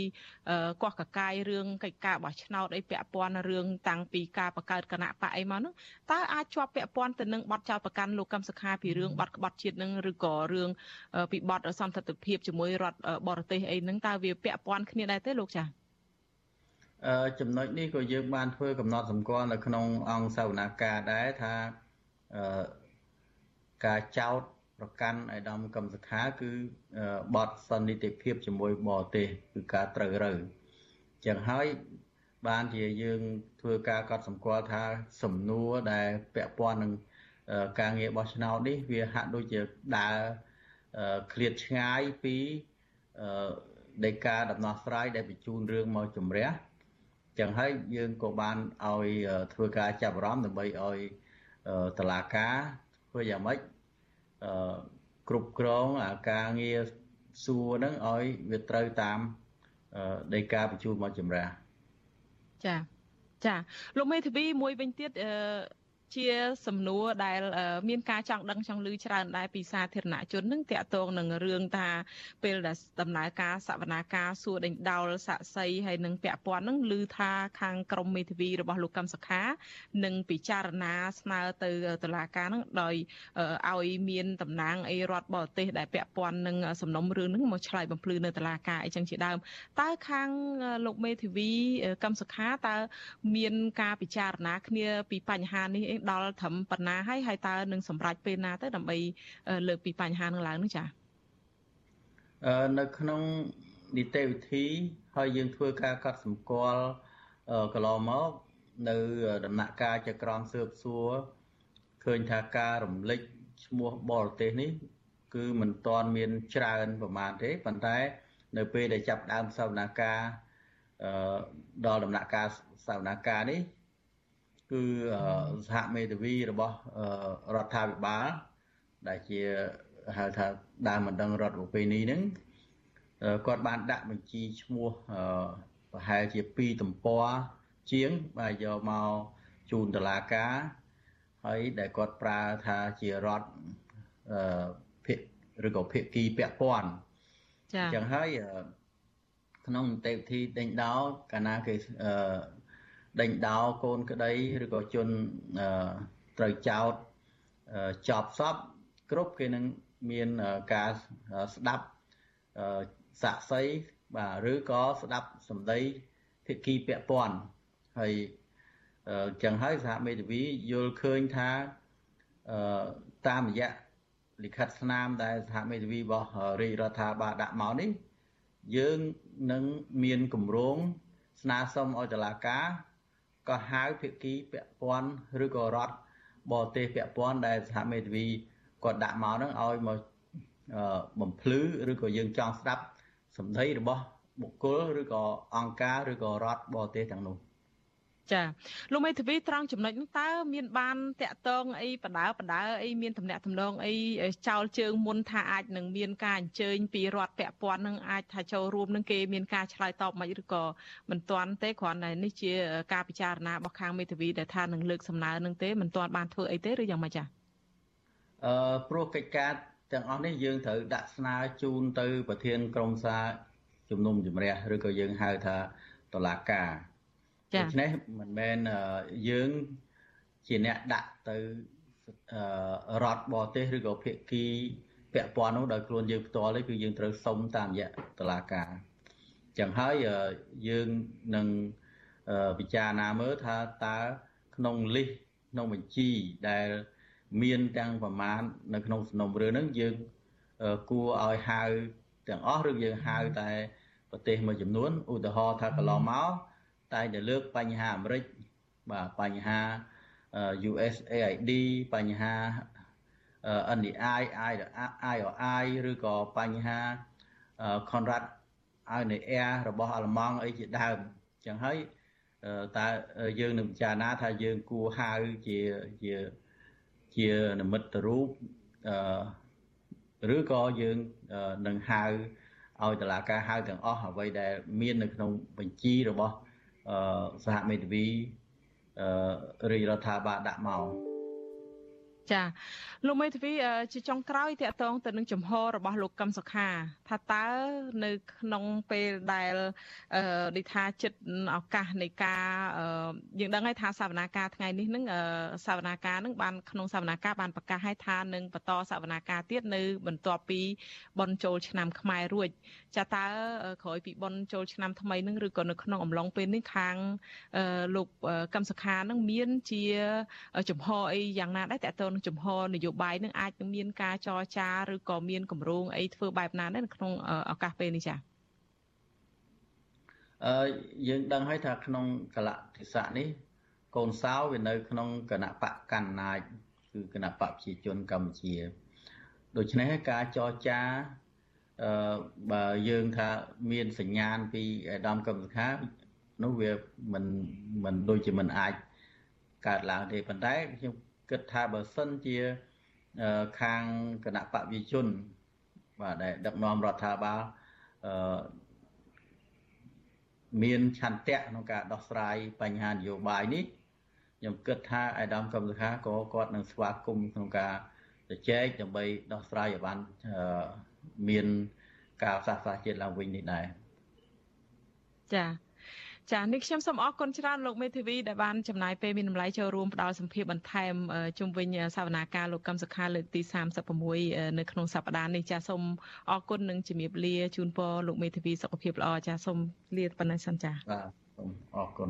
Speaker 4: កោះកកាយរឿងកិច្ចការបោះឆ្នោតអីពាក់ព័ន្ធរឿងតាំងពីការបង្កើតគណៈបកអីមកនោះតើអាចជាប់ពាក់ព័ន្ធទៅនឹងបទចោទប្រកាន់លោកកឹមសុខាពីរឿងបទក្បត់ជាតិនឹងឬក៏រឿងពីបទសន្តិភាពជាមួយរដ្ឋបរទេសអីហ្នឹងតើវាពាក់ព័ន្ធគ្នាដែរទេលោកចា៎
Speaker 10: ចំណុចនេះក៏យើងបានធ្វើកំណត់សម្គាល់នៅក្នុងអង្គសាវនាការដែរថាការចោតប្រកាន់ឯកឧត្តមកម្មសខាគឺបទសន្និតិភាពជាមួយបរទេសគឺការត្រូវរើចឹងហើយបានជាយើងធ្វើការកត់សម្គាល់ថាសំណួរដែលពាក់ព័ន្ធនឹងការងារបោះឆ្នោតនេះវាហាក់ដូចជាដើរឃ្លាតឆ្ងាយពីដីកាដំណោះស្រាយដែលបញ្ជូនរឿងមកជំរះ ចឹងហើយយើងក៏បានឲ្យធ្វើការចាប់អារម្មណ៍ដើម្បីឲ្យតឡាការធ្វើយ៉ាងម៉េចអឺគ្រប់គ្រងអាការងារសួរហ្នឹងឲ្យវាត្រូវតាមដីកាបញ្ជូនមកចម្រាស់
Speaker 4: ចាចាលោកមេធាវីមួយវិញទៀតអឺ ជា សំណួរដែល មានការចង់ដឹងចង់ឮច្រើនដែរពីសាធារណជននឹងតាក់ទងនឹងរឿងថាពេលដែលដំណើរការសវនាការសួរដេញដោលសាក់សីហើយនឹងពាក់ព័ន្ធនឹងឮថាខាងក្រមមេធាវីរបស់លោកកឹមសុខានឹងពិចារណាស្នើទៅតុលាការនឹងដោយឲ្យមានតំណាងអីរដ្ឋបរទេសដែលពាក់ព័ន្ធនឹងសំណុំរឿងនឹងមកឆ្លើយបំភ្លឺនៅតុលាការអីចឹងជាដើមតើខាងលោកមេធាវីកឹមសុខាតើមានការពិចារណាគ្នាពីបញ្ហានេះដល់ត្រឹមប៉ុណ្ណាហើយហើយតើនឹងសម្រេចពេលណាទៅដើម្បីលើកពីបញ្ហានឹងឡើងនោះចា៎
Speaker 10: អឺនៅក្នុងនីតិវិធីហើយយើងធ្វើការកត់សម្គាល់កន្លងមកនៅដំណាក់កាលចក្រមស៊ើបសួរឃើញថាការរំលេចឈ្មោះបរទេសនេះ គឺមិនទាន់មានច្រើនប្រមាណទេប៉ុន្តែ នៅពេលដែលចាប់ដើមសវនាការអឺដល់ដំណាក់កាលសវនាការនេះ គឺសហមេធាវីរបស់រដ្ឋាភិបាលដែលជាហៅថាដើមបណ្ដឹងរដ្ឋប្រពៃណីហ្នឹងគាត់បានដាក់បញ្ជីឈ្មោះប្រហែលជា2ទំព័រជាងបាទយកមកជូនតុលាការហើយដែលគាត់ប្រើថាជារដ្ឋអឺភិកឬក៏ភិកគីពាក់ព័ន្ធចា៎អញ្ចឹងហើយក្នុងនីតិវិធីដេញដោកាលណាគេអឺ ដេញដោកូនក្តីឬក៏ជនត្រូវចោតចប់សពគ្រប់គេនឹងមានការស្ដាប់សាក់សីបាទឬក៏ស្ដាប់សម្ដីភិក្ខីពាក់ព័ន្ធហើយចឹងហើយសហមេធាវីយល់ឃើញថាតាមរយៈលិខិតស្នាមដែលសហមេធាវីរបស់រាជរដ្ឋាភិបាលដាក់មកនេះយើងនឹងមានគម្រោងស្នើសុំឲ្យតុលាការ ក៏ហៅភាគីពាក់ព័ន្ធឬក៏រដ្ឋបរទេសពាក់ព័ន្ធដែលសហមេធាវីគាត់ដាក់មកហ្នឹងឲ្យមកបំភ្លឺឬក៏យើងចង់ស្ដាប់សម្ដីរបស់បុគ្គលឬក៏អង្គការឬក៏រដ្ឋបរទេសទាំងនោះ
Speaker 4: ចាលោកមេធាវីត្រង់ចំណុចនោះតើមានបានតាក់ទងអីបដើបដើអីមានតំណែងតំណងអីចោលជើងមុនថាអាចនឹងមានការអញ្ជើញពីរដ្ឋពាក់ព័ន្ធនឹងអាចថាចូលរួមនឹងគេមានការឆ្លើយតបមិនឬក៏មិនទាន់ទេគ្រាន់តែនេះជាការពិចារណារបស់ខាងមេធាវីដែលថានឹងលើកសំណើនឹងទេមិនទាន់បានធ្វើអីទេឬយ៉ាងម៉េចចា
Speaker 10: អឺព្រោះកិច្ចការទាំងអស់នេះយើងត្រូវដាក់ស្នើជូនទៅ ប្រធានក្រុមសារជំនុំជម្រះឬក៏យើងហៅថាតឡាការ ដូច្នេះមិនមែនយើងជាអ្នកដាក់ទៅរដ្ឋបរទេសឬក៏ភាគីពាក់ព័ន្ធនោះដោយខ្លួនយើងផ្ទាល់ទេគឺយើងត្រូវសុំតាមរយៈតុលាការចឹងហើយយើងនឹងពិចារណាមើលថាតើក្នុងលិសឈ្ក្នុងបញ្ជីដែលមានទាំងប្រមាណនៅក្នុងសំណុំរឿងហ្នឹងយើងគួរឲ្យហៅទាំងអស់ឬយើងហៅតែប្រទេសមួយចំនួនឧទាហរណ៍ថាកន្លងមក តែតែលើកបញ្ហាអាមេរិកបាទបញ្ហា USAID បញ្ហា NDI IRI ឬក៏បញ្ហា Conrad Adenauer របស់អាល្លឺម៉ង់អីជាដើមអញ្ចឹងហើយតើយើងនឹងពិចារណាថាយើងគួរហៅជាជាជានិមិត្តរូបអឺឬក៏យើងនឹងហៅឲ្យតឡាការហៅទាំងអស់អ្វីដែលមាននៅក្នុងបញ្ជីរបស់ សហមេធាវីរាជរដ្ឋាភិបាលដាក់មក
Speaker 4: ចាលោកមេធាវីជាចុងក្រោយតកតងទៅនឹងចំហរបស់លោកកឹមសុខាថាតើនៅក្នុងពេលដែលដូចថាចិត្តឱកាសនៃការយើងដឹងហើយថាសវនាការថ្ងៃនេះនឹងសវនាការនឹងបានក្នុងសវនាការបានប្រកាសឲ្យថានឹងបន្តសវនាការទៀតនៅបន្ទាប់ពីបនចូលឆ្នាំខ្មែររួចចាតើក្រោយពីបនចូលឆ្នាំថ្មីនឹងឬក៏នៅក្នុងអំឡុងពេលនេះខាងលោកកឹមសុខានឹងមានជាចំហអីយ៉ាងណាដែរតើតើនឹងចំហនយោបាយនឹងអាចនឹងមានការចរចាឬក៏មានគម្រោងអីធ្វើបែបណាដែរនៅក្នុងឱកាសពេលនេះចា៎
Speaker 10: អឺយើងដឹងហើយថាក្នុងកលៈទេសៈនេះកូនសោវានៅ ក្នុងគណៈបកកណ្ណាចគឺគណៈបកប្រជាជនកម្ពុជា ដូច្នេះការចរចា អឺបើយើងថាមានសញ្ញាណពីអាដាមកម្មសខានោះវាមិនមិនដូចជាមិនអាចកើតឡើងទេប៉ុន្តែខ្ញុំគិតថាបើសិនជាខាងគណៈបព្វជិជនបាទដែលដឹកនាំរដ្ឋាភិបាលអឺមានឆន្ទៈក្នុងការដោះស្រាយបញ្ហានយោបាយនេះខ្ញុំគិតថាអាដាមកម្មសខាក៏គាត់នឹងស្វាគមន៍ក្នុងការជជែកដើម្បីដោះស្រាយឲ្យបាន មានការផ្សះផ្សាជាតិឡើងវិញនេះដែរ
Speaker 4: ចា៎ចានេះខ្ញុំសូមអរគុណច្រើនលោកមេធាវីដែលបានចំណាយពេលមានតម្លៃចូលរួមផ្ដល់សម្ភារបន្ថែមជុំវិញសវនាការលោកកឹមសុខាលើកទី36នៅក្នុងសប្តាហ៍នេះចាសូមអរគុណនិងជំរាបលាជូនពរលោកមេធាវីសុខភាពល្អចាសូមលាប៉ុណ្ណេះសិនចា
Speaker 10: បាទសូមអរគុណ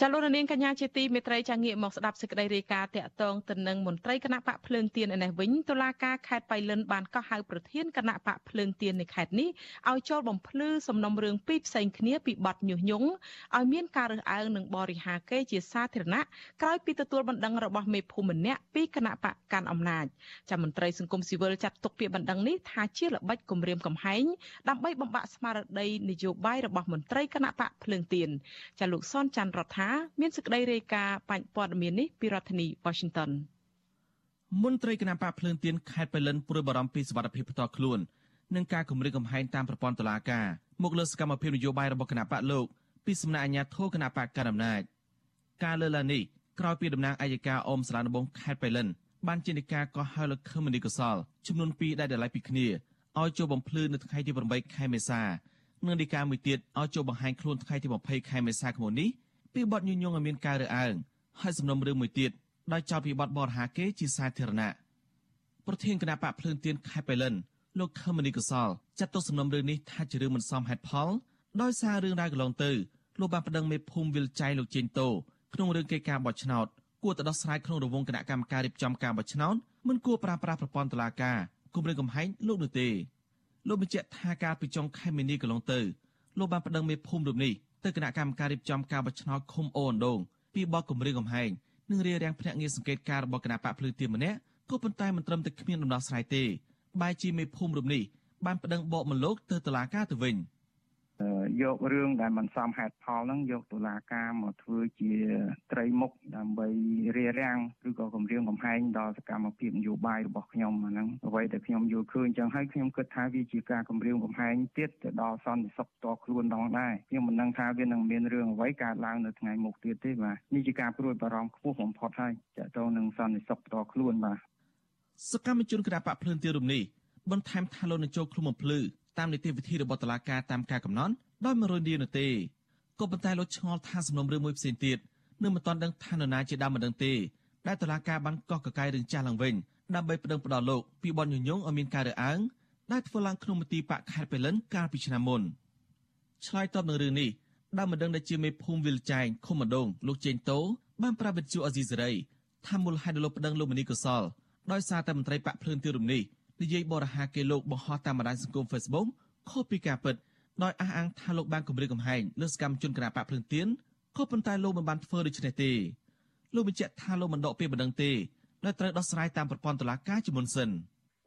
Speaker 4: ចាលោកនាងកញ្ញាជាទីមេត្រីចាងាកមកស្ដាប់សេចក្តីរាយការណ៍តាក់ទងទៅនឹងមន្ត្រីគណៈបកភ្លើងទៀនឯនេះវិញតុលាការខេត្តបៃលិនបានកោះហៅប្រធានគណៈបកភ្លើងទៀននៃខេត្តនេះឲ្យចូលបំភ្លឺសំណុំរឿងពីរផ្សេងគ្នាពីបទញុះញង់ឲ្យមានការរើសអើងនិងបរិហាកេរជាសាធារណៈក្រោយពីទទួលបណ្ដឹងរបស់មេភូមិម្នាក់ពីគណៈបកកាន់អំណាចចាមន្ត្រីសង្គមស៊ីវិលចាត់ទុកពាក្យបណ្ដឹងនេះថាជាល្បិចគំរាមកំហែងដើម្បីបំបាក់ស្មារតីនយោបាយរបស់មន្ត្រីគណៈបកភ្លើងទៀនចាលោកសនច័ន្ទរដ្ឋមានសេចក្តីរាយការណ៍បញ្ញព័ត៌មាននេះពីរដ្ឋធានី Washington
Speaker 11: មន្ត្រីគណៈបកភ្លើងទៀនខេត្តបៃលិនព្រួយបារម្ភពីសុវត្ថិភាពផ្ទាល់ខ្លួននិងការគម្រាមកំហែងតាមប្រព័ន្ធតុលាការមកលើសកម្មភាពនយោបាយរបស់គណៈបកលោកពីសំណាក់អាជ្ញាធរគណៈបកកណ្ដាលអំណាចការលើកឡើងនេះក្រោយពីតំណាងអัยការអមសាលាដំបងខេត្តបៃលិនបានជានិកាកោះហៅលោកខឹមមនីកសលចំនួន2ដែលដライពីគ្នាឲ្យចូលបំភ្លឺនៅថ្ងៃទី8ខែមេសានិងនីកាមួយទៀតឲ្យចូលបង្ហាញខ្លួនថ្ងៃទី20ខែមេសាឆ្នាំនេះ ពីបទញុយញងឲ្យមានការរើសអើងហើយសំណុំរឿងមួយទៀតដោយចោទពីបទបរហាគេជាសាធារណៈប្រធានគណៈបកភ្លើងទៀនខេត្តបៃលិនលោកខមនីកសលចាត់ទុកសំណុំរឿងនេះថាជារឿងមិនសមហេតុផលដោយសាររឿងរ៉ាវកន្លងទៅលោកបានប្តឹងមេភូមិវិលចៃលោកជេងតូក្នុងរឿងកិច្ចការបោះឆ្នោតគួរទៅដោះស្រាយក្នុងរង្វង់គណៈកម្មការរៀបចំការបោះឆ្នោតមិនគួរប្រើប្រាស់ប្រព័ន្ធតុលាការគុំរឿងកំហែងលោកនោះទេលោកបញ្ជាក់ថាការពីចុងខែមីនាកន្លងទៅលោកបានប្តឹងមេភូមិរូបនេះ ទៅគណៈកម្មការរៀបចំការបោះឆ្នោតឃុំអូនដងពីបកគម្រាមកំហែងនិងរារាំងភ្នាក់ងារសង្កេតការរបស់គណៈបកភ្លឺទៀមម្នាក់ក៏ប៉ុន្តែមិនត្រឹមតែគ្មានដំណោះស្រាយទេបែជាមេភូមិរូបនេះបានប្តឹងបកមកលោកទៅតុលាការទៅវិញ។
Speaker 12: យករឿងដែលមិនសមហេតុផលហ្នឹងយកតុលាការមកធ្វើជាត្រីមុខដើម្បីរារាំងឬក៏គម្រាមកំហែងដល់សកម្មភាពនយោបាយរបស់ខ្ញុំអាហ្នឹងអ្វីដែលខ្ញុំយល់ឃើញចឹងហើយខ្ញុំគិតថាវាជាការគម្រាមកំហែងទៀតទៅដល់សន្តិសុខផ្ទាល់ខ្លួនដងដែរខ្ញុំមិនដឹងថាវានឹងមានរឿងអ្វីកើតឡើងនៅថ្ងៃមុខទៀតទេបាទនេះជាការព្រួយបារម្ភខ្ពស់បំផុតហើយតទៅនឹងសន្តិសុខផ្ទាល់ខ្លួនបាទ
Speaker 11: សកម្មជនគណបកភ្លើនទីរំនេះបន្ថែមថាលោកនឹងចូលឃុំបំភ្លឺ តាមនីតិវិធីរបស់តុលាការតាមការកំណត់ដោយមិនរនឌីនោះទេក៏ប៉ុន្តែលោកឆ្ងល់ថាសំណុំរឿងមួយផ្សេងទៀតនៅមិនទាន់ដឹងថានរណាជាដើមមិនដឹងទេដែលតុលាការបានកោះកកាយរឿងចាស់ឡើងវិញដើម្បីប្តឹងផ្តល់លោកពីបនញញងឲ្យមានការរើអើងដែលធ្វើឡើងក្នុងមន្ទីរបកខេត្តបៃលិនកាលពីឆ្នាំមុនឆ្លើយតបនឹងរឿងនេះដើមម្ដងដែលជាមេភូមិវិលចែងឃុំម្ដងលោកជេងតូបានប្រាប់វិទ្យុអេស៊ីសេរីថាមូលហេតុដែលលោកប្តឹងលោកមនីកុសលដោយសារតែមន្ត្រីបកភ្លើងទីរំនេះ និយាយបរិហាគេលោកបង្ហោះតាមបណ្ដាញសង្គម Facebook ខុសពីការពិតដោយអះអាងថាលោកបានគម្រាមកំហែងលើសកម្មជនគណបកភ្លើងទៀនក៏ប៉ុន្តែលោកមិនបានធ្វើដូច្នេះទេលោកបញ្ជាក់ថាលោកមិនដកពេលបណ្ដឹងទេដែលត្រូវដោះស្រាយតាមប្រព័ន្ធតុលាការជាមុនសិន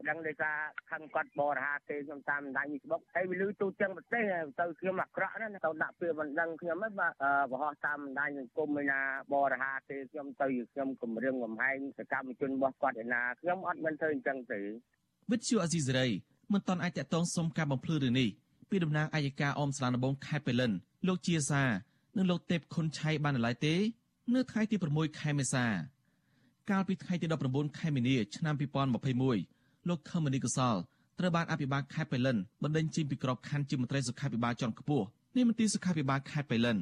Speaker 13: ដឹងដោយសារខឹងគាត់បរិហាទេខ្ញុំតាមបណ្ដាញ Facebook ហើយវាលឺទូទាំងប្រទេសទៅខ្ញុំអាក្រក់ណាទៅដាក់ពាក្យបណ្ដឹងខ្ញុំហ្នឹងបាទបរោះតាមបណ្ដាញសង្គមឯណាបរិហាទេខ្ញុំទៅខ្ញុំគម្រាមកំហែងសកម្មជនរបស់គាត់ឯណាខ្ញុំអត់មិនធ្វើអញ្ចឹងទេ
Speaker 11: វិទ្យុអេស៊ីសេរីមិនតាន់អាចតតងសុំការបំភ្លឺរឿងនេះពីតំណាងអัยការអមស្លានដំបងខេត្តបេលិនលោកជាសានិងលោកទេពខុនឆៃបានឡើយទេ នៅថ្ងៃទី6ខែមេសាកាលពីថ្ងៃទី19ខែមីនាឆ្នាំ2021លោកខមនីកសលត្រូវបានអភិបាលខេត្តបៃលិនបណ្ដេញចេញពីក្របខ័ណ្ឌជាមន្ត្រីសុខាភិបាលជាន់ខ្ពស់នៃមន្ទីរសុខាភិបាលខេត្តបៃលិន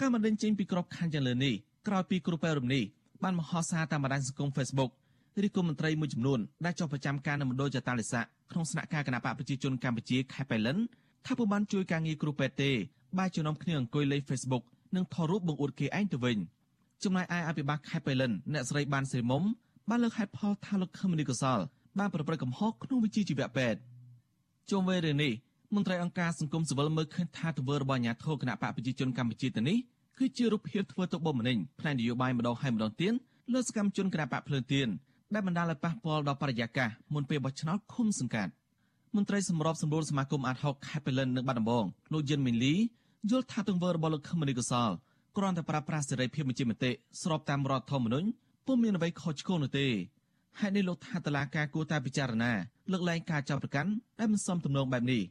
Speaker 11: ការបណ្ដេញចេញពីក្របខ័ណ្ឌយ៉ាងលើនេះក្រោយពីគ្រូពេទ្យរំនេះបានមហោសារតាមបណ្ដាញសង្គម Facebook ឬគុំមន្ត្រីមួយចំនួនដែលចុះប្រចាំការនៅមណ្ឌលចតាលិស័កក្នុងស្នាក់ការគណៈបកប្រជាជនកម្ពុជាខេត្តបៃលិនថាពុំបានជួយការងារគ្រូពេទ្យទេបែរជានាំគ្នាអង្គុយលេង Facebook និងថតរូបបង្អួតគេឯងទៅវិញចំណែកឯអភិបាលខេត្តបៃលិនអ្នកស្រីបានសេរីមុំបានលើកហេតុផលថាលោកខឹមនីកសលបានប្រព្រឹត្តកំហុសក្នុងវិជ្ជាជីវៈពេទ្យជុំវិញរឿងនេះមន្ត្រីអង្គការសង្គមស៊ីវិលមើលឃើញថាទង្វើរបស់អាជ្ញាធរគណៈបកប្រជាជនកម្ពុជាទៅនេះគឺជារូបភាពធ្វើទុកបុកម្នេញផ្នែកនយោបាយម្ដងហើយម្ដងទៀតលើសកម្មជនគណៈបកភ្លើងទៀន ដែលបណ្ដាលឲ្យប៉ះពាល់ដល់បរិយាកាសមុនពេលបោះឆ្នោតឃុំសង្កាត់មន្ត្រីសម្របសម្រួលសមាគមអាតហុកខេប៉េលិននៅបាត់ដំបងលោកយិនមីនលីយល់ថាទង្វើរបស់លោកខមនីកសលគ្រាន់តែប្រើប្រាស់សេរីភាពបញ្ជាមតិស្របតាមរដ្ឋធម្មនុញ្ញពុំមានអ្វីខុសឆ្គងនោះទេហេតុនេះលោកថាតឡាការគួរតែពិចារណាលើកលែងការចាប់ប្រកាន់ដែលមិនសមទំនងបែបនេះ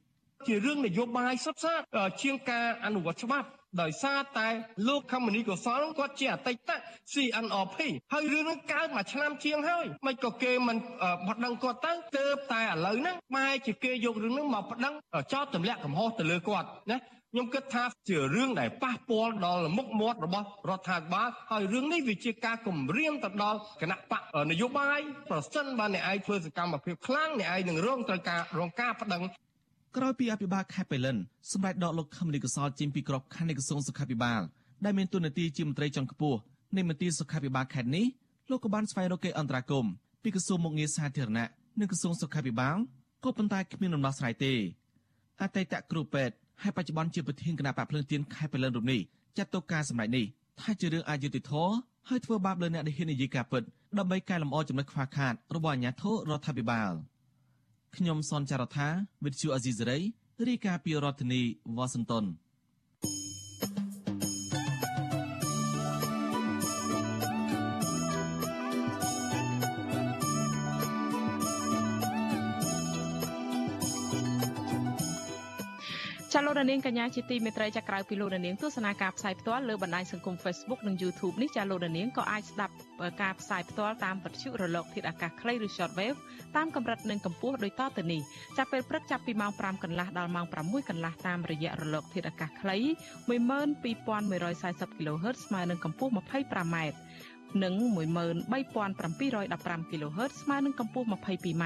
Speaker 14: ជារឿងនយោបាយសុទ្ធសាធជាងការអនុវត្តច្បាប់ ដោយសារតែលោកខមនីកុសលគាត់ជាអតីត CNRP ហើយរឿងនឹងកើតមួយឆ្នាំជាងហើយមិនក៏គេមិនបដិងគាត់ទៅទើបតែឥឡូវហ្នឹងបែរជាគេយករឿងហ្នឹងមកបដិងចោតទម្លាក់កំហុសទៅលើគាត់ណាខ្ញុំគិតថាជារឿងដែលប៉ះពាល់ដល់មុខមាត់របស់រដ្ឋាភិបាលហើយរឿងនេះវាជាការគំរាមទៅដល់គណៈបកនយោបាយប្រសិនបើអ្នកឯងធ្វើសកម្មភាពខ្លាំងអ្នកឯងនឹងរងត្រូវការរងការប្តឹង
Speaker 11: ក្រោយពីអភិបាលខេត្តបៃលិនសម្រាប់ដកលោកខមលីកសលចេញពីក្របខ័ណ្ឌនៃក្រសួងសុខាភិបាលដែលមានទួនាទីជាមន្ត្រីជាន់ខ្ពស់នៃមន្ទីរសុខាភិបាលខេត្តនេះលោកក៏បានស្វែងរកកិច្ចអន្តរាគមន៍ពីក្រសួងមុខងារសាធារណៈនិងក្រសួងសុខាភិបាលក៏ប៉ុន្តែគ្មានដំណោះស្រាយទេអតីតគ្រូពេទ្យហើយបច្ចុប្បន្នជាប្រធានគណៈបកភ្លើងទៀនខេត្តបៃលិនរូបនេះចាត់ទុកការសម្ដែងនេះថាជារឿងអយុត្តិធម៌ហើយធ្វើបាបលើអ្នកដែលហ៊ាននិយាយការពិតដើម្បីកែលម្អចំណុចខ្វះខាតរបស់អាជ្ញាធររដ្ឋាភិបាល ខ្ញុំសនចាររថាវិទ្យុអាស៊ីសេរីរាយការណ៍ពីរដ្ឋធានីវ៉ាស៊ីនតោន
Speaker 4: លោកនាងកញ្ញាជាទីមេត្រីចាក្រៅពីលោកនាងទស្សនាការផ្សាយផ្ទាល់លើបណ្ដាញសង្គម Facebook និង YouTube នេះចាលោកនាងក៏អាចស្ដាប់ការផ្សាយផ្ទាល់តាមវិទ្យុរលកធាតុអាកាសខ្លីឬ Shortwave តាមកម្រិតនិងកម្ពស់ដូចតទៅនេះចាប់ពេលព្រឹកចាប់ពីម៉ោង5កន្លះដល់ម៉ោង6កន្លះតាមរយៈរលកធាតុអាកាសខ្លី12140 kHz ស្មើនឹងកម្ពស់ 25m និង13715 kHz ស្មើនឹងកម្ពស់ 22m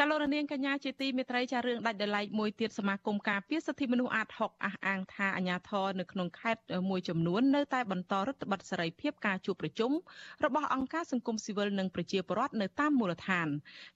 Speaker 4: ចាលោករនាងកញ្ញាជាទីមេត្រីចារឿងដាច់ដライមួយទៀតសមាគមការពារសិទ្ធិមនុស្សអាត6អះអាងថាអាញាធរនៅក្នុងខេត្តមួយចំនួននៅតែបន្តរដ្ឋបတ်សេរីភាពការជួបប្រជុំរបស់អង្គការសង្គមស៊ីវិលនិងប្រជាពលរដ្ឋនៅតាមមូលដ្ឋាន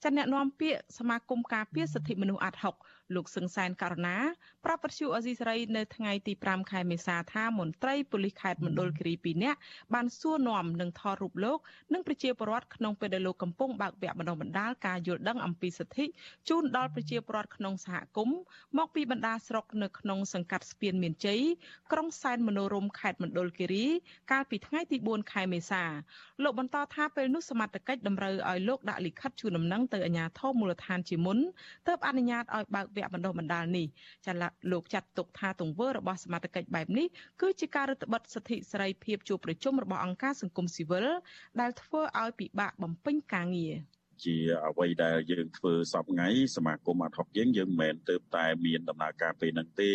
Speaker 4: ចាអ្នកនាំពាក្យសមាគមការពារសិទ្ធិមនុស្សអាត6 លោកសឹងសែនករណាប្រាប់ពទ្យុអេស៊ីសរ៉ៃនៅថ្ងៃទី5ខែមេសាថាមន្ត្រីប៉ូលីសខេត្តមណ្ឌលគិរី2នាក់បានសួរនាំនឹងថតរូបលោកនិងប្រជាពលរដ្ឋក្នុងពេលដែលលោកកំពុងបើកវគ្គបណ្ដុះបណ្ដាលការយល់ដឹងអំពីសិទ្ធិទ្ធិជូនដល់ប្រជាពលរដ្ឋក្នុងសហគមន៍មកពីបណ្ដាស្រុកនៅក្នុងសង្កាត់ស្ពានមានជ័យក្រុងសែនមនោរមខេត្តមណ្ឌលគិរី កាលពីថ្ងៃទី4ខែមេសាលោកបន្តថាពេលនោះសមត្ថកិច្ចតម្រូវឲ្យលោកដាក់លិខិតជូនដំណឹងទៅអាជ្ញាធរមូលដ្ឋានជាមុនទើបអនុញ្ញាតឲ្យបើកវគ្គបណ្ដុះបណ្ដាលនេះចាលោកចាត់ទុកថាទង្វើរបស់សមត្ថកិច្ចបែបនេះគឺជាការរឹតបន្តឹងសិទ្ធិសេរីភាពជួបប្រជុំរបស់អង្គការសង្គមស៊ីវិលដែលធ្វើឲ្យពិបាកបំពេញការងារ
Speaker 9: ជាអ្វីដែលយើងធ្វើសពថ្ងៃសមាគមអាត់ហុកយើងយើងមិនមែនទៅតែមានដំណើរការពេលហ្នឹងទេ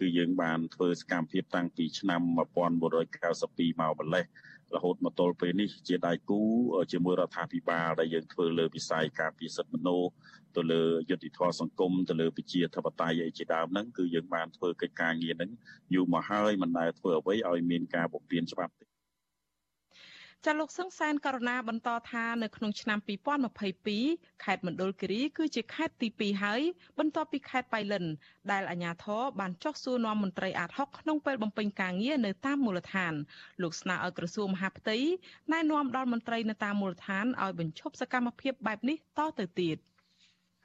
Speaker 9: គឺយើងបានធ្វើសកម្មភាពតាំងពីឆ្នាំ1992មកម្លេះរហូតមកទល់ពេលនេះជាដៃគូជាមួយរដ្ឋាភិបាលដែលយើងធ្វើលើវិស័យការពារសិទ្ធិមនុស្ស ទៅលើយុត្តិធម៌សង្គមទៅលើប្រជាធិបតេយ្យអីជាដើមហ្នឹងគឺយើងបានធ្វើកិច្ចការងារហ្នឹងយូរមកហើយមិនដែលធ្វើអ្វីឲ្យមានការបំពានច្បាប់ទេ
Speaker 4: ចាលោកសឹងសែនករណាបន្តថានៅក្នុងឆ្នាំ2022ខេត្តមណ្ឌលគិរីគឺជាខេត្តទី2ហើយបន្ទាប់ពីខេត្តបៃលិន ដែលអាជ្ញាធរបានចុះសួរនាំមន្ត្រីអាត60ក្នុងពេលបំពេញការងារនៅតាមមូលដ្ឋានលោកស្នើឲ្យក្រសួងមហាផ្ទៃណែនាំដល់មន្ត្រីនៅតាមមូលដ្ឋានឲ្យបញ្ឈប់សកម្មភាពបែបនេះតទៅទៀត។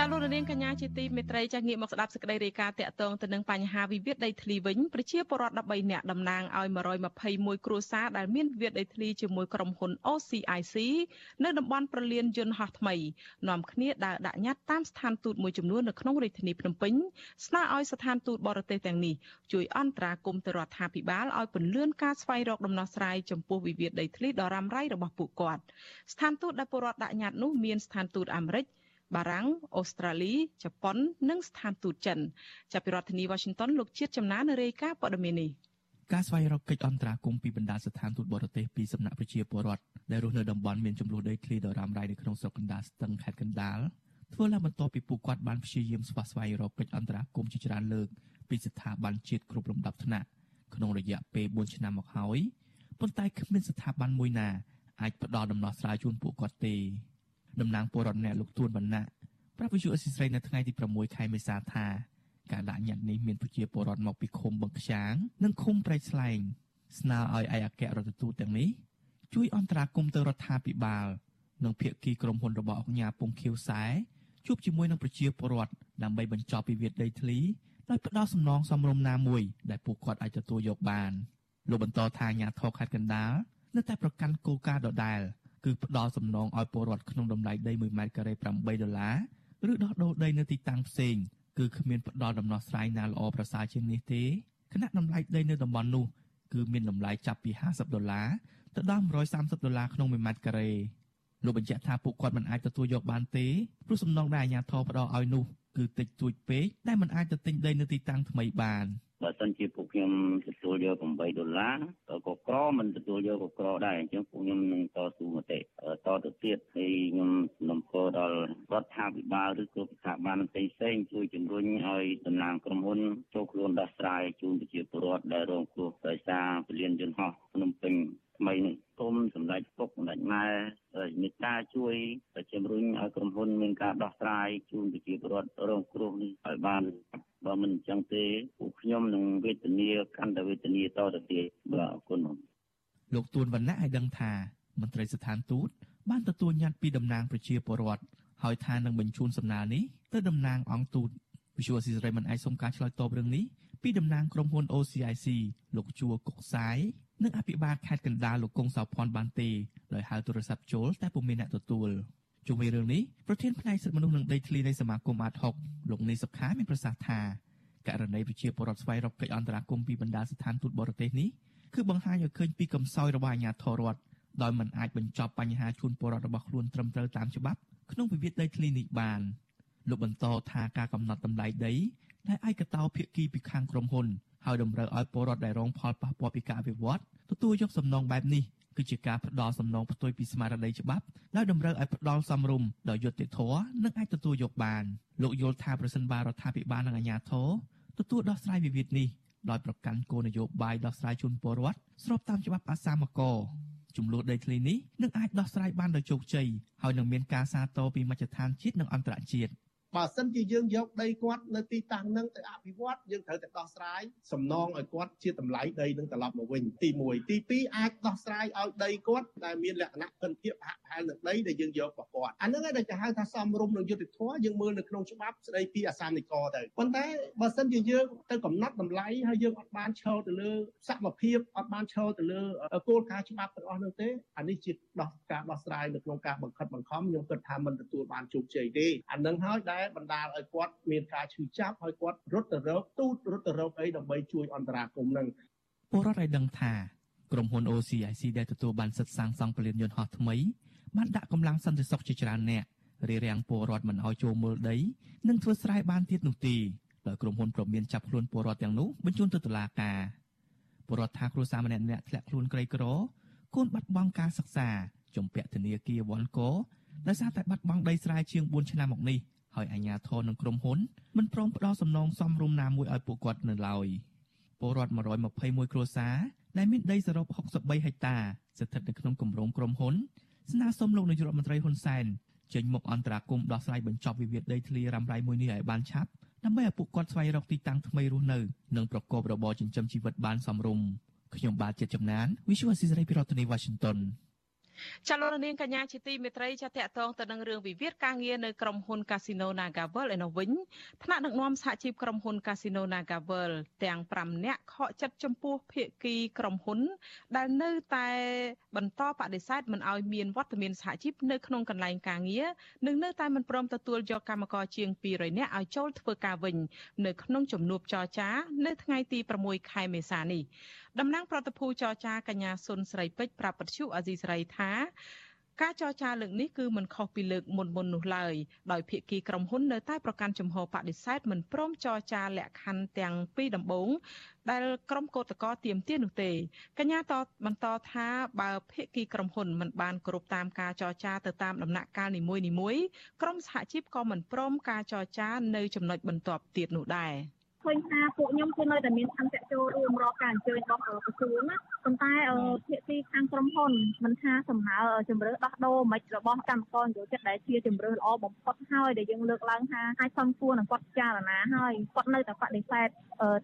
Speaker 4: ចាលោកនាងកញ្ញាជាទីមេត្រីចាងាកមកស្ដាប់សេចក្តីរាយការណ៍តាក់ទងទៅនឹងបញ្ហាវិវាទដីធ្លីវិញប្រជាពលរដ្ឋ13នាក់តំណាងឲ្យ121គ្រួសារដែលមានវិវាទដីធ្លីជាមួយក្រុមហ៊ុន OCIC នៅតំបន់ប្រលានយន្តហោះថ្មីនាំគ្នាដើរដាក់ញត្តិតាមស្ថានទូតមួយចំនួននៅក្នុងរាជធានីភ្នំពេញស្នើឲ្យស្ថានទូតបរទេសទាំងនេះជួយអន្តរាគមន៍ទៅរដ្ឋាភិបាលឲ្យពន្លឿនការស្វែងរកដំណោះស្រាយចំពោះវិវាទដីធ្លីដ៏រ៉ាំរ៉ៃរបស់ពួកគាត់ស្ថានទូតដែលពលរដ្ឋដាក់ញត្តិនោះមានស្ថានទូតអាមេរិក បារាំងអូស្ត្រាលីជប៉ុន និងស្ថានទូតចិនចាប់ពីរដ្ឋធានី Washington លោកជាតិចំណានរាយការណ៍ព័ត៌មាននេះ
Speaker 15: ការស្វែងរកកិច្ចអន្តរាគមន៍ពីបណ្ដាស្ថានទូតបរទេសពីសំណាក់ប្រជាពលរដ្ឋដែលរស់នៅតំបន់មានចំនួនដីធ្លីដ៏រ៉ាំរ៉ៃនៅក្នុងស្រុកកណ្ដាលស្ទឹងខេត្តកណ្ដាលធ្វើឡើងបន្ទាប់ពីពួកគាត់បានព្យាយាមស្វះស្វែងរកកិច្ចអន្តរាគមន៍ជាច្រើនលើកពីស្ថាប័នជាតិគ្រប់លំដាប់ថ្នាក់ក្នុងរយៈពេល4ឆ្នាំមកហើយប៉ុន្តែគ្មានស្ថាប័នមួយណាអាចផ្ដល់ដំណោះស្រាយជូនពួកគាត់ទេ តំណាងពលរដ្ឋអ្នកលោកទួនវណ្ណៈប្រាប់វិទ្យុអស៊ីស្រីនៅថ្ងៃទី6ខែមេសាថាការដាក់ញត្តិនេះមានប្រជាពលរដ្ឋមកពីឃុំបឹងខ្យាងនិងឃុំប្រែកស្លែងស្នើឲ្យឯកអគ្គរដ្ឋទូតទាំងនេះជួយអន្តរាគមន៍ទៅរដ្ឋាភិបាលនិងភាគីក្រុមហ៊ុនរបស់អង្គការពងខៀវសែជួបជាមួយនឹងប្រជាពលរដ្ឋដើម្បីបញ្ចប់វិវាទដីធ្លីដោយផ្ដល់សំណងសមរម្យណាមួយដែលពួកគាត់អាចទទួលយកបានលោកបន្តថាអាញាធរខេត្តកណ្ដាលនៅតែប្រកាន់គោលការណ៍ដដែល គឺផ្ដល់សំណងឲ្យពលរដ្ឋក្នុងតម្លៃដី1ម៉ែត្រការ៉េ8ដុល្លារឬដោះដូរដីនៅទីតាំងផ្សេងគឺគ្មានផ្ដល់ដំណោះស្រាយណាល្អប្រសើរជាងនេះទេគណៈតម្លៃដីនៅតំបន់នោះគឺមានតម្លៃចាប់ពី50ដុល្លារទៅដល់130ដុល្លារក្នុង1ម៉ែត្រការ៉េលោកបញ្ជាក់ថាពួកគាត់មិនអាចទទួលយកបានទេព្រោះសំណងដែលអាជ្ញាធរផ្ដល់ឲ្យនោះគឺតិចតួចពេកដែលមិនអាចទៅទិញដីនៅទីតាំងថ្មីបាន។
Speaker 16: បើសិនជាពួកខ្ញុំទទួលយក8ដុល្លារក៏ក្រមិនទទួលយកក៏ក្រដែរអញ្ចឹងពួកខ្ញុំនឹងតស៊ូមតិតទៅទៀតហើយខ្ញុំនំពរដល់រដ្ឋាភិបាលឬក៏ស្ថាប័នផ្សេងផ្សេងជួយជំរុញឲ្យតំណាងក្រុមហ៊ុនចូលខ្លួនដោះស្រាយជូនប្រជាពលរដ្ឋដែលរងគ្រោះដោយសារពលានយន្តហោះភ្នំពេញថ្មីនេះគុំសម្ដេចពុកសម្ដេចម៉ែមេត្តាជួយជំរុញឲ្យក្រុមហ៊ុនមានការដោះស្រាយជូនប្រជាពលរដ្ឋរងគ្រោះនេះឲ្យបាន បើមិនអញ្ចឹងទេពួកខ្ញុំនឹងវេទនាកាន់តែវេទនាតទៅទៀតបាទអរគុណ
Speaker 15: លោកទួនវណ្ណៈឲ្យដឹងថាមន្ត្រីស្ថានទូតបានទទួលញត្តិពីតំណាងប្រជាពលរដ្ឋហើយថានឹងបញ្ជូនសំណើនេះទៅតំណាងអង្គទូតវិសុវស៊ីសេរីមិនអាចសុំការឆ្លើយតបរឿងនេះពីតំណាងក្រុមហ៊ុន OCIC លោកជួកុកសាយនិងអភិបាលខេត្តកណ្ដាលលោកកុងសោភ័ណ្ឌបានទេដោយហៅទូរស័ព្ទចូលតែពុំមានអ្នកទទួល ជុំវិញរឿងនេះប្រធានផ្នែកសិទ្ធិមនុស្សនិងដីធ្លីនៃសមាគមអាត6លោកនីសុខាមានប្រសាសន៍ថាករណីប្រជាពលរដ្ឋស្វែងរកកិច្ចអន្តរាគមន៍ពីបណ្ដាស្ថានទូតបរទេសនេះគឺបង្ហាញឲ្យឃើញពីកំសោយរបស់អាជ្ញាធររដ្ឋដោយមិនអាចបញ្ចប់បញ្ហាជូនពលរដ្ឋរបស់ខ្លួនត្រឹមត្រូវតាមច្បាប់ក្នុងវិវាទដីធ្លីនេះបានលោកបន្តថាការកំណត់តម្លៃដីដែលឯកតោភាគីពីខាងក្រុមហ៊ុនហើយតម្រូវឲ្យពលរដ្ឋដែលរងផលប៉ះពាល់ពីការវិវត្តទទួលយកសំណងបែបនេះ គឺជាការផ្ដល់សំណងផ្ទុយពីស្មារតីច្បាប់ដោយតម្រូវឲ្យផ្ដល់សំរុំដោយយុត្តិធម៌និងអាចទទួលយកបានលោកយល់ថាប្រសិនបើរដ្ឋាភិបាលនិងអាជ្ញាធរទទួលដោះស្រាយវិវាទនេះដោយប្រកាន់គោលនយោបាយដោះស្រាយជូនពលរដ្ឋស្របតាមច្បាប់អាសាមកចំនួនដីធ្លីនេះនឹងអាចដោះស្រាយបានដោយជោគជ័យហើយនឹងមានការសាទរពីមជ្ឈដ្ឋានជាតិនិងអន្តរជាតិ
Speaker 17: ប
Speaker 18: បើសិនជាយើងយកដីគាត់នៅទីតាំងហ្នឹងទៅអភិវឌ្ឍយើងត្រូវតែដោះស្រាយសំណងឲ្យគាត់ជាតម្លៃដីនឹងត្រឡប់មកវិញទី1ទី2អាចដោះស្រាយឲ្យដីគាត់ដែលមានលក្ខណៈពិនភាពហាក់ផែលនឹងដីដែលយើងយករបស់គាត់អាហ្នឹងឯងដែលគេហៅថាសំរុំនឹងយុទ្ធធម៌យើងមើលនៅក្នុងច្បាប់ស្ដីពីអាសានិកទៅប៉ុន្តែបើសិនជាយើងទៅកំណត់តម្លៃហើយយើងអត់បានឈរទៅលើសមភាពអត់បានឈរទៅលើគោលការណ៍ច្បាប់ទាំងអស់នោះទេអានេះជាដោះការដោះស្រាយនៅក្នុងការបង្ខិតបង្ខំខ្ញុំគិតថាមិនទទួលបានជោគជ័យទេអានឹងហើយដែលបណ្ដាលឲ្យគាត់មានការឈឺចាប់ហើយគាត់រត់ទៅរកទូតរត់ទៅរកអីដើម្បីជួយអន្តរាគមន៍នឹង
Speaker 1: ពលរដ្ឋឲ្យដឹងថាក្រុមហ៊ុន OCIC ដែលទទួលបានសិទ្ធិសាងសង់ពលានយន្តហោះថ្មីបានដាក់កម្លាំងសន្តិសុខជាច្រើនអ្នករារាំងពលរដ្ឋមិនឲ្យចូលមើលដីនិងធ្វើស្រែបានទៀតនោះទេដោយក្រុមហ៊ុនព្រមមានចាប់ខ្លួនពលរដ្ឋទាំងនោះបញ្ជូនទៅតុលាការពលរដ្ឋថាគ្រួសារម្នាក់ម្នាក់ធ្លាក់ខ្លួនក្រីក្រគូនបាត់បង់ការសិក្សាជំពាក់ធនាគារវ៉ាន់កោដោយសារតែបាត់បង់ដីស្រែជាង4ឆ្នាំមកនេះ ហើយអាជ្ញាធរនិងក្រុមហ៊ុនមិនព្រមផ្ដល់សំណងសមរម្យណាមួយឲ្យពួកគាត់នៅឡើយពលរដ្ឋ121គ្រួសារដែលមានដីសរុប63ហិកតាស្ថិតនៅក្នុងគម្រោងក្រុមហ៊ុនស្នើសុំលោកនាយករដ្ឋមន្ត្រីហ៊ុនសែនចេញមុខអន្តរាគមន៍ដោះស្រាយបញ្ចប់វិវាទដីធ្លីរ៉ាំរ៉ៃមួយនេះឲ្យបានឆាប់ដើម្បីឲ្យពួកគាត់ស្វែងរកទីតាំងថ្មីរស់នៅនិងប្រកបរបរចិញ្ចឹមជីវិតបានសមរម្យខ្ញុំបាទចិត្តចំណាន Visual Assisray ពីរដ្ឋធានី Washington
Speaker 4: ចាលោកនាងកញ្ញាជាទីមេត្រីចាតកតងទៅនឹងរឿងវិវាទការងារនៅក្រុមហ៊ុន Casino Nagavel ឯនោះវិញថ្នាក់ដឹកនាំសហជីពក្រុមហ៊ុន Casino Nagavel ទាំង5នាក់ខកចិត្តចំពោះភាគីក្រុមហ៊ុន ដែលនៅតែបន្តបដិសេធមិនឲ្យមានវត្តមានសហជីពនៅក្នុងកន្លែងការងារនិងនៅតែមិនព្រមទទួលយកកម្មករជាង200នាក់ឲ្យចូលធ្វើការវិញ នៅក្នុងជំនួបចរចា នៅថ្ងៃទី6ខែមេសានេះ តំណាងប្រតិភូចរចាកញ្ញាសុនស្រីពេជ្រប្រាប់ពទ្យុអាស៊ីស្រីថាការចរចាលើកនេះគឺមិនខុសពីលើកមុនមុននោះឡើយដោយភាគីក្រុមហ៊ុននៅតែប្រកាន់ជំហរបដិសេធមិនព្រមចរចាលក្ខខណ្ឌទាំងពីរដំបូងដែលក្រុមកោតក្រទៀមទានោះទេកញ្ញាតបន្តថាបើភាគីក្រុមហ៊ុនមិនបានគ្រប់តាមការចរចាទៅតាមដំណាក់កាលនីមួយៗក្រុមសហជីពក៏មិនព្រមការចរចានៅចំណុចបន្ទាប់ទៀតនោះដែរ
Speaker 19: ឃើញថាពួកខ្ញុំគឺនៅតែមានឆន្ទៈចូលរួមរកការអញ្ជើញរបស់ក្រសួងណាប៉ុន្តែភាគីខាងក្រុមហ៊ុនមិនថាសំណើជំរឿដោះដូរមិនរបស់កម្មករយោចិត្តដែលជាជំរឿល្អបំផុតហើយដែលយើងលើកឡើងថាអាចសំគួរនឹងគាត់ពិចារណាហើយគាត់នៅតែបដិសេធ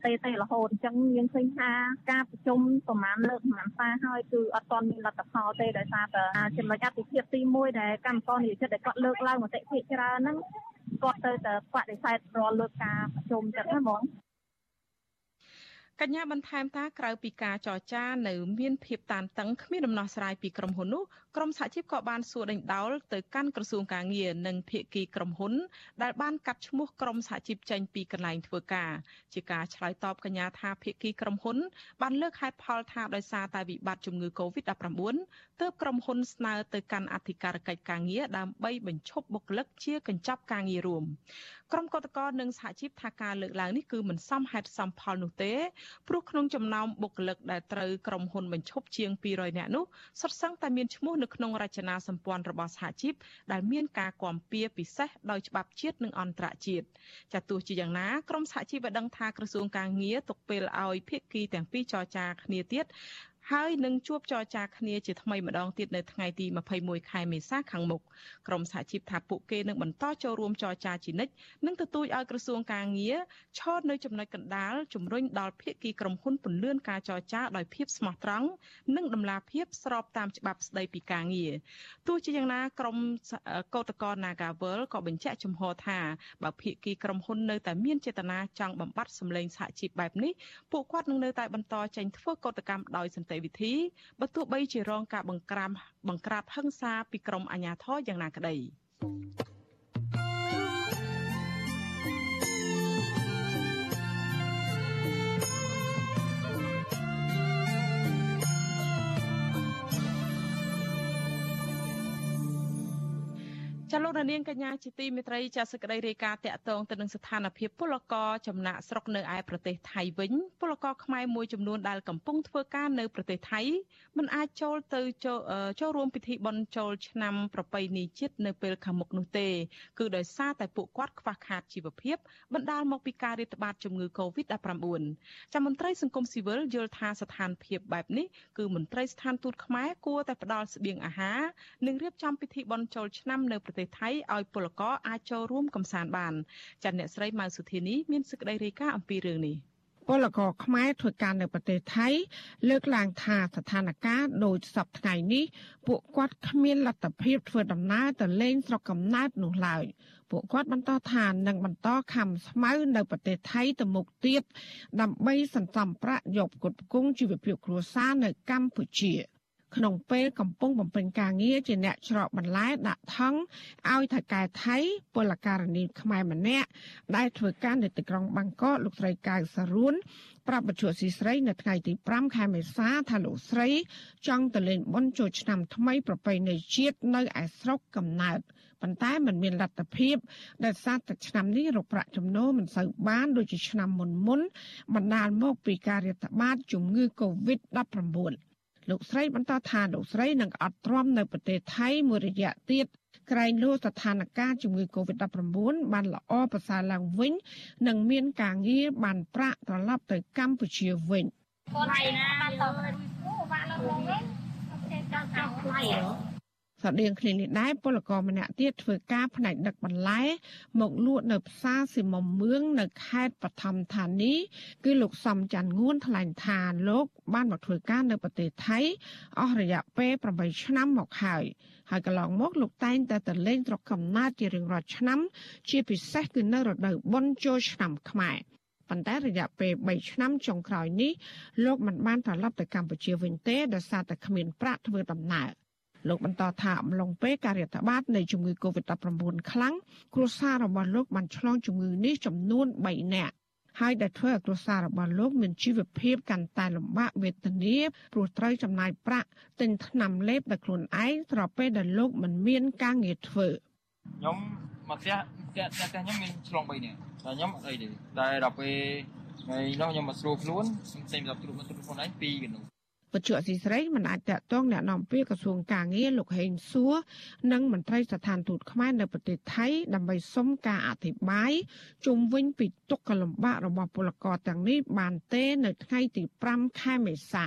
Speaker 19: តេតេរហូតអញ្ចឹងយើងឃើញថាការប្រជុំប្រហែលលើកប្រហែលសាហើយគឺអត់ទាន់មានលទ្ធផលទេដោយសារតែចំណុចអតិភិបទី1ដែលកម្មករនិយោជិតដែលគាត់លើកឡើងមតិភាគច្រើនហ្នឹងគាត់ទៅតែបដិសេធរាល់លើកការប្រជុំចឹងណាហ្មង
Speaker 4: កញ្ញាបន្ថែមថាក្រៅពីការចរចានៅ មានភាពតានតឹងគ្មានដំណោះស្រាយពីក្រុមហ៊ុននោះ ក្រមសហជីពក៏បានសួរដេញដោលទៅកាន់ក្រសួងការងារនិងភាគីក្រុមហ៊ុន ដែលបានកាត់ឈ្មោះក្រមសហជីពចេញពីកន្លែងធ្វើការជាការឆ្លើយតបកញ្ញាថាភាគីក្រុមហ៊ុន បានលើកហេតុផលថាដោយសារតែវិបត្តិជំងឺ Covid-19 ទើបក្រុមហ៊ុនស្នើទៅកាន់អធិការកិច្ចការងារដើម្បីបញ្ឈប់បុគ្គលិកជាកញ្ចប់ការងាររួមក្រុមកតកនិងសហជីពថាការលើកឡើងនេះគឺមិនសមហេតុសមផលនោះទេព្រោះក្នុងចំណោមបុគ្គលិកដែលត្រូវក្រុមហ៊ុនបញ្ឈប់ជាង200នាក់នោះសុទ្ធសឹងតែមានឈ្មោះនៅក្នុងរចនាសម្ព័ន្ធរបស់សហជីពដែលមានការគាំពៀពិសេសដោយច្បាប់ជាតិនិងអន្តរជាតិចាទោះជាយ៉ាងណាក្រមសហជីពបានដឹងថាក្រសួងការងារទុកពេលឲ្យភាគីទាំងពីរចរចាគ្នាទៀត ហើយនឹងជួបចរចាគ្នាជាថ្មីម្ដងទៀតនៅថ្ងៃទី21ខែមេសាខាងមុខក្រមសហជីពថាពួកគេនឹងបន្តចូលរួមចរចាជានិច្ចនិងទទូចឲ្យក្រសួងការងារឈរនៅចំណុចកណ្ដាលជំរុញដល់ភាគីក្រុមហ៊ុនពន្លឿនការចរចាដោយភាពស្មោះត្រង់និងដំណាភាពស្របតាមច្បាប់ស្តីពីការងារទោះជាយ៉ាងណាក្រមកោតក្រ Nagavel ក៏បញ្ជាក់ជំហរថាបើភាគីក្រុមហ៊ុននៅតែមានចេតនាចង់បំបត្តិសម្លេងសហជីពបែបនេះពួកគាត់នឹងនៅតែបន្តចេញធ្វើកោតកម្មដោយសន្តិវិធីបើទោះបីជារងការបង្ក្រាបបង្ក្រាបហិង្សាពីក្រមអាជ្ញាធរយ៉ាងណាក្តី។ ចាលោកនាងកញ្ញាជាទីមេត្រីចាសក្តីរាយការណ៍តកតងទៅនឹងស្ថានភាពពលករចំណាក់ស្រុកនៅឯប្រទេសថៃវិញពលករខ្មែរមួយចំនួនដែលកំពុងធ្វើការនៅប្រទេសថៃមិនអាចចូលទៅចូលរួមពិធីបុណ្យចូលឆ្នាំប្រពៃណីជាតិនៅពេលខាងមុខនោះទេគឺដោយសារតែពួកគាត់ខ្វះខាតជីវភាពបណ្ដាលមកពីការរាតត្បាតជំងឺ Covid-19 ចាមន្ត្រីសង្គមស៊ីវិលយល់ថាស្ថានភាពបែបនេះគឺមន្ត្រីស្ថានទូតខ្មែរគួរតែផ្ដល់ស្បៀងអាហារនិងរៀបចំពិធីបុណ្យចូលឆ្នាំនៅប្រទេសទេសថៃឲ្យពលករអាចចូលរួមកំសាន្តបានចាអ្នកស្រីម៉ៅសុធានីមានសេចក្តីរាយការណ៍អំពីរឿងនេះ
Speaker 20: ពលករខ្មែរធ្វើការនៅប្រទេសថៃ លើកឡើងថាស្ថានភាពដូចសពថ្ងៃនេះពួកគាត់គ្មានលទ្ធភាពធ្វើដំណើរទៅលេងស្រុកកំណើតនោះឡើយពួកគាត់បន្តថានឹងបន្តខំស្មៅនៅប្រទេសថៃទៅមុខទៀតដើម្បីសន្សំប្រាក់យកផ្គត់ផ្គង់ជីវភាពគ្រួសារនៅកម្ពុជា ក្នុងពេលកំពុងបំពេញការងារជាអ្នកច្រកបន្លែដាក់ថង់ឲ្យថៅកែថៃពលករនីខ្មែរម្នាក់ដែលធ្វើការនៅទីក្រុងបាងកកលោកស្រីកៅសរួនប្រាប់បច្ចុប្បន្នស៊ីស្រីនៅថ្ងៃទី5ខែមេសាថាលោកស្រីចង់ទៅលេងបុណ្យចូលឆ្នាំថ្មីប្រពៃណីជាតិនៅឯស្រុកកំណើតប៉ុន្តែมันមានលទ្ធភាពដែលសារតែឆ្នាំនេះរកប្រាក់ចំណូលមិនសូវបានដូចជាឆ្នាំមុនមុនបណ្ដាលមកពីការរាតត្បាតជំងឺ Covid-19 លោកស្រីបន្តថាលោកស្រីនឹងអត់ទ្រាំនៅប្រទេសថៃមួយរយៈទៀតក្រែងលោស្ថានភាពជំងឺ Covid-19 បានល្អប្រសើរឡើងវិញ និងមានការងារបានប្រាក់ត្រឡប់ទៅកម្ពុជាវិញ ស្រដៀងគ្នានេះដែរពលករម្នាក់ទៀតធ្វើការផ្នែកដឹកបន្លែ មកលក់នៅផ្សារស៊ីមុំមឿងនៅខេត្តបឋមធានីគឺលោកសំច័ន្ទងួនថ្លែងថាលោកបានមកធ្វើការនៅប្រទេសថៃអស់រយៈពេល8ឆ្នាំមកហើយហើយកន្លងមកលោកតែងតែទៅលេងស្រុកកំណើតជារៀងរាល់ឆ្នាំ ជាពិសេសគឺនៅរដូវបុណ្យចូលឆ្នាំខ្មែរប៉ុន្តែរយៈពេល3ឆ្នាំចុងក្រោយនេះលោកមិនបានត្រឡប់ទៅកម្ពុជាវិញទេដោយសារតែគ្មានប្រាក់ធ្វើដំណើរ លោកបន្តថាអំឡុងពេលការរាតត្បាតនៃជំងឺ Covid-19 ខ្លាំងគ្រួសាររបស់លោកបានឆ្លងជំងឺនេះចំនួន3នាក់ហើយដែលធ្វើឲ្យគ្រួសាររបស់លោកមានជីវភាពកាន់តែលំបាកវេទនាព្រោះត្រូវចំណាយប្រាក់ទិញថ្នាំលេបដោយខ្លួនឯងស្របពេលដែលលោកមិនមានការងារធ្វើ
Speaker 21: ខ្ញុំមកផ្ទះផ្ទះផ្ទះខ្ញុំមានឆ្លង3នាក់តែខ្ញុំអត់អីទេតែដល់ពេលថ្ងៃនោះខ្ញុំមកស្រួលខ្លួនខ្ញុំផ្សេងទៅត្រួតមកត្រួតខ្លួនឯង2កណ្វ
Speaker 20: ត្ថុអសីស្រីមិនអាចតាក់ទងអ្នកនាំពាក្យក្រសួងការងារលោកហេងសួរនិងមន្ត្រីស្ថានទូតខ្មែរនៅប្រទេសថៃដើម្បីសុំការអធិប្បាយជុំវិញពីទុក្ខលំបាករបស់ពលករទាំងនេះបានទេនៅថ្ងៃទី5ខែមេសា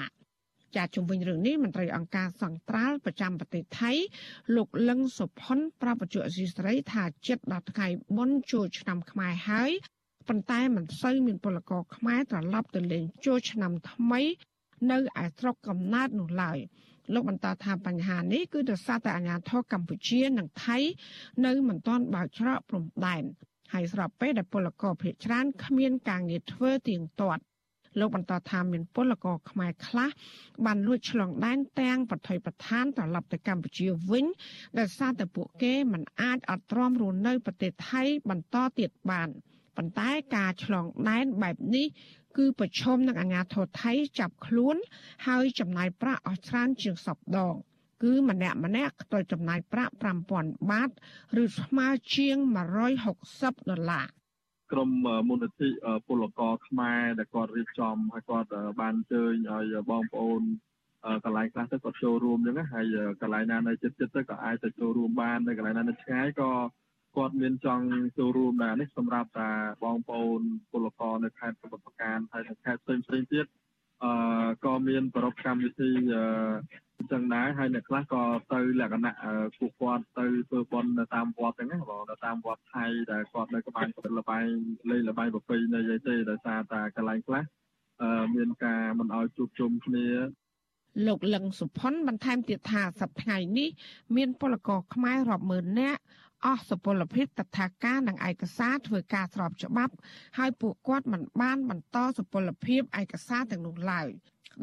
Speaker 20: ចាជំវិញរឿងនេះមន្ត្រីអង្គការសង្ត្រាល់ប្រចាំប្រទេសថៃ លោកលឹងសុផុនប្រាប់បច្ចុប្បន្នស៊ីស្រីថាចិត្តដល់ថ្ងៃបុណ្យចូលឆ្នាំខ្មែរហើយប៉ុន្តែមិនសូវមានពលករខ្មែរត្រឡប់ទៅលេងចូលឆ្នាំថ្មី នៅឯស្រុកកំណើតនោះឡើយលោកបន្តថាបញ្ហានេះគឺដោយសារតែអាជ្ញាធរកម្ពុជានិងថៃនៅមិនទាន់បើកច្រកព្រំដែនហើយស្របពេលដែលពលករភៀសច្រើនគ្មានការងារធ្វើទៀងទាត់លោកបន្តថាមានពលករខ្មែរខ្លះបានលួចឆ្លងដែនទាំងប្រថុយប្រឋានត្រឡប់ទៅកម្ពុជាវិញដោយសារតែពួកគេមិនអាចអត់ទ្រាំរស់នៅប្រទេសថៃបន្តទៀតបាន ប៉ុន្តែការឆ្លងដែនបែបនេះគឺប្រឈមនឹងអាញាធរថៃចាប់ខ្លួន ហើយចំណាយប្រាក់អស់ច្រើនជាងសពដង គឺម្នាក់ម្នាក់ត្រូវចំណាយប្រាក់5000បាត ឬស្មើជាង160ដុល្លារ
Speaker 9: ក្រមមូលនិធិពលករខ្មែរដែលគាត់រៀបចំហើយគាត់បានអញ្ជើញឲ្យបងប្អូនកន្លែងខ្លះទៅគាត់ចូលរួមអញ្ចឹងហើយកន្លែងណានៅចិត្តចិត្តទៅក៏អាចទៅចូលរួមបាននៅកន្លែងណានៅឆ្ងាយក៏ គាត់មានចង់ចូលរួមដែរនេះសម្រាប់តែបងប្អូនពលករនៅខេត្តសមុទ្រប្រការហើយនៅខេត្តផ្សេងផ្សេងទៀតអឺក៏មានប្រពកម្មវិធីអឺចឹងដែរហើយអ្នកខ្លះក៏ទៅលក្ខណៈពួកគាត់ទៅធ្វើបន់នៅតាមវត្តហ្នឹងណាបងនៅតាមវត្តថៃដែលគាត់នៅក្បែរក្បិតលបែងលេងលបែងប្រពៃណីអីទេដោយសារតែកន្លែងខ្លះអឺមានការមិនអោយជួបជុំគ្នា
Speaker 20: លោកលឹងសុផុនបន្ថែមទៀតថាសប្តាហ៍នេះមានពលករខ្មែររាប់ម៉ឺននាក់ អស់សុពលភាពតថាការនិងឯកសារធ្វើការស្របច្បាប់ ហើយពួកគាត់មិនបានបន្តសុពលភាពឯកសារទាំងនោះឡើយ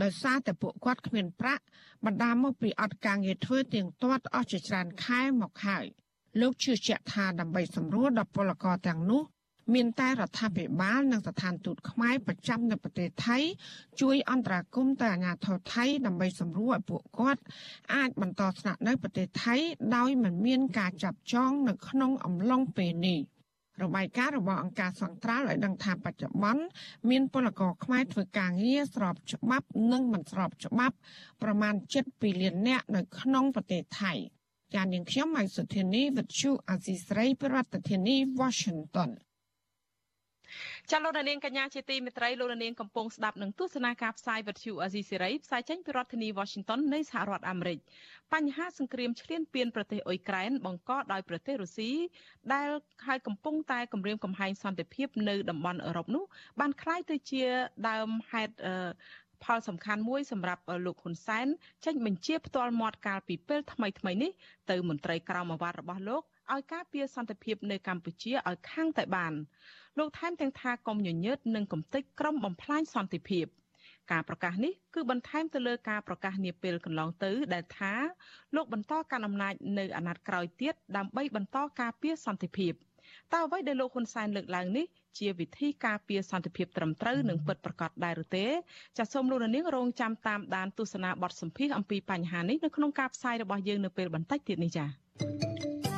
Speaker 20: ដោយសារតែពួកគាត់គ្មានប្រាក់បណ្ដាមកពីអត់ការងារធ្វើទៀងទាត់អស់ជាច្រើនខែមកហើយលោកជឿជាក់ថាដើម្បីសម្រួលដល់ពលករទាំងនោះ មានតែរដ្ឋាភិបាលនិងស្ថានទូតខ្មែរប្រចាំនៅប្រទេសថៃ ជួយអន្តរាគមន៍ទៅអាជ្ញាធរថៃដើម្បីសម្រួលឲ្យពួកគាត់អាចបន្តស្នាក់នៅប្រទេសថៃដោយមិនមានការចាប់ចងនៅក្នុងអំឡុងពេលនេះរបាយការណ៍របស់អង្គការសង្ត្រាល់ឲ្យដឹងថាបច្ចុប្បន្នមានពលករខ្មែរធ្វើការងារស្របច្បាប់និងមិនស្របច្បាប់ប្រមាណ7លាននាក់នៅក្នុងប្រទេសថៃចាននាងខ្ញុំម៉ៃសុធានីវិទ្យុអាស៊ីស្រីប្រធានាធិបតី Washington
Speaker 4: ចាលោកនាងកញ្ញាជាទីមេត្រីលោកនាងកំពុងស្ដាប់នឹងទស្សនាការផ្សាយវិទ្យុអាស៊ីសេរីផ្សាយចេញពីរដ្ឋធានី Washington នៃសហរដ្ឋអាមេរិកបញ្ហាសង្គ្រាមឈ្លានពានប្រទេសអ៊ុយក្រែនបង្កដោយប្រទេសរុស្ស៊ីដែលហើយកំពុងតែគម្រាមកំហែងសន្តិភាពនៅតំបន់អឺរ៉ុបនោះបានคล้ายទៅជាដើមហេតុផលសំខាន់មួយសម្រាប់លោកហ៊ុនសែនចេញបញ្ជាផ្ទាល់មាត់កាលពីពេលថ្មីថ្មីនេះទៅមន្ត្រីក្រមអាវ៉ាត់របស់លោកឲ្យការពារសន្តិភាពនៅកម្ពុជាឲ្យខាងតែបាន លោកថែមទាំងថាកុំញញើតនិងកំទេចក្រុមបំផ្លាញសន្តិភាពការប្រកាសនេះគឺបន្ថែមទៅលើការប្រកាសនាពេលកន្លងទៅដែលថាលោកបន្តកាន់អំណាចនៅអាណត្តិក្រោយទៀតដើម្បីបន្តការពារសន្តិភាពតើអ្វីដែលលោកហ៊ុនសែនលើកឡើងនេះជាវិធីការពារសន្តិភាពត្រឹមត្រូវនិងពិតប្រាកដដែរឬទេចាសសូមលោកនាងរងចាំតាមដានទស្សនាបទសម្ភាសអំពីបញ្ហានេះនៅក្នុងការផ្សាយរបស់យើងនៅពេលបន្តិចទៀតនេះចា៎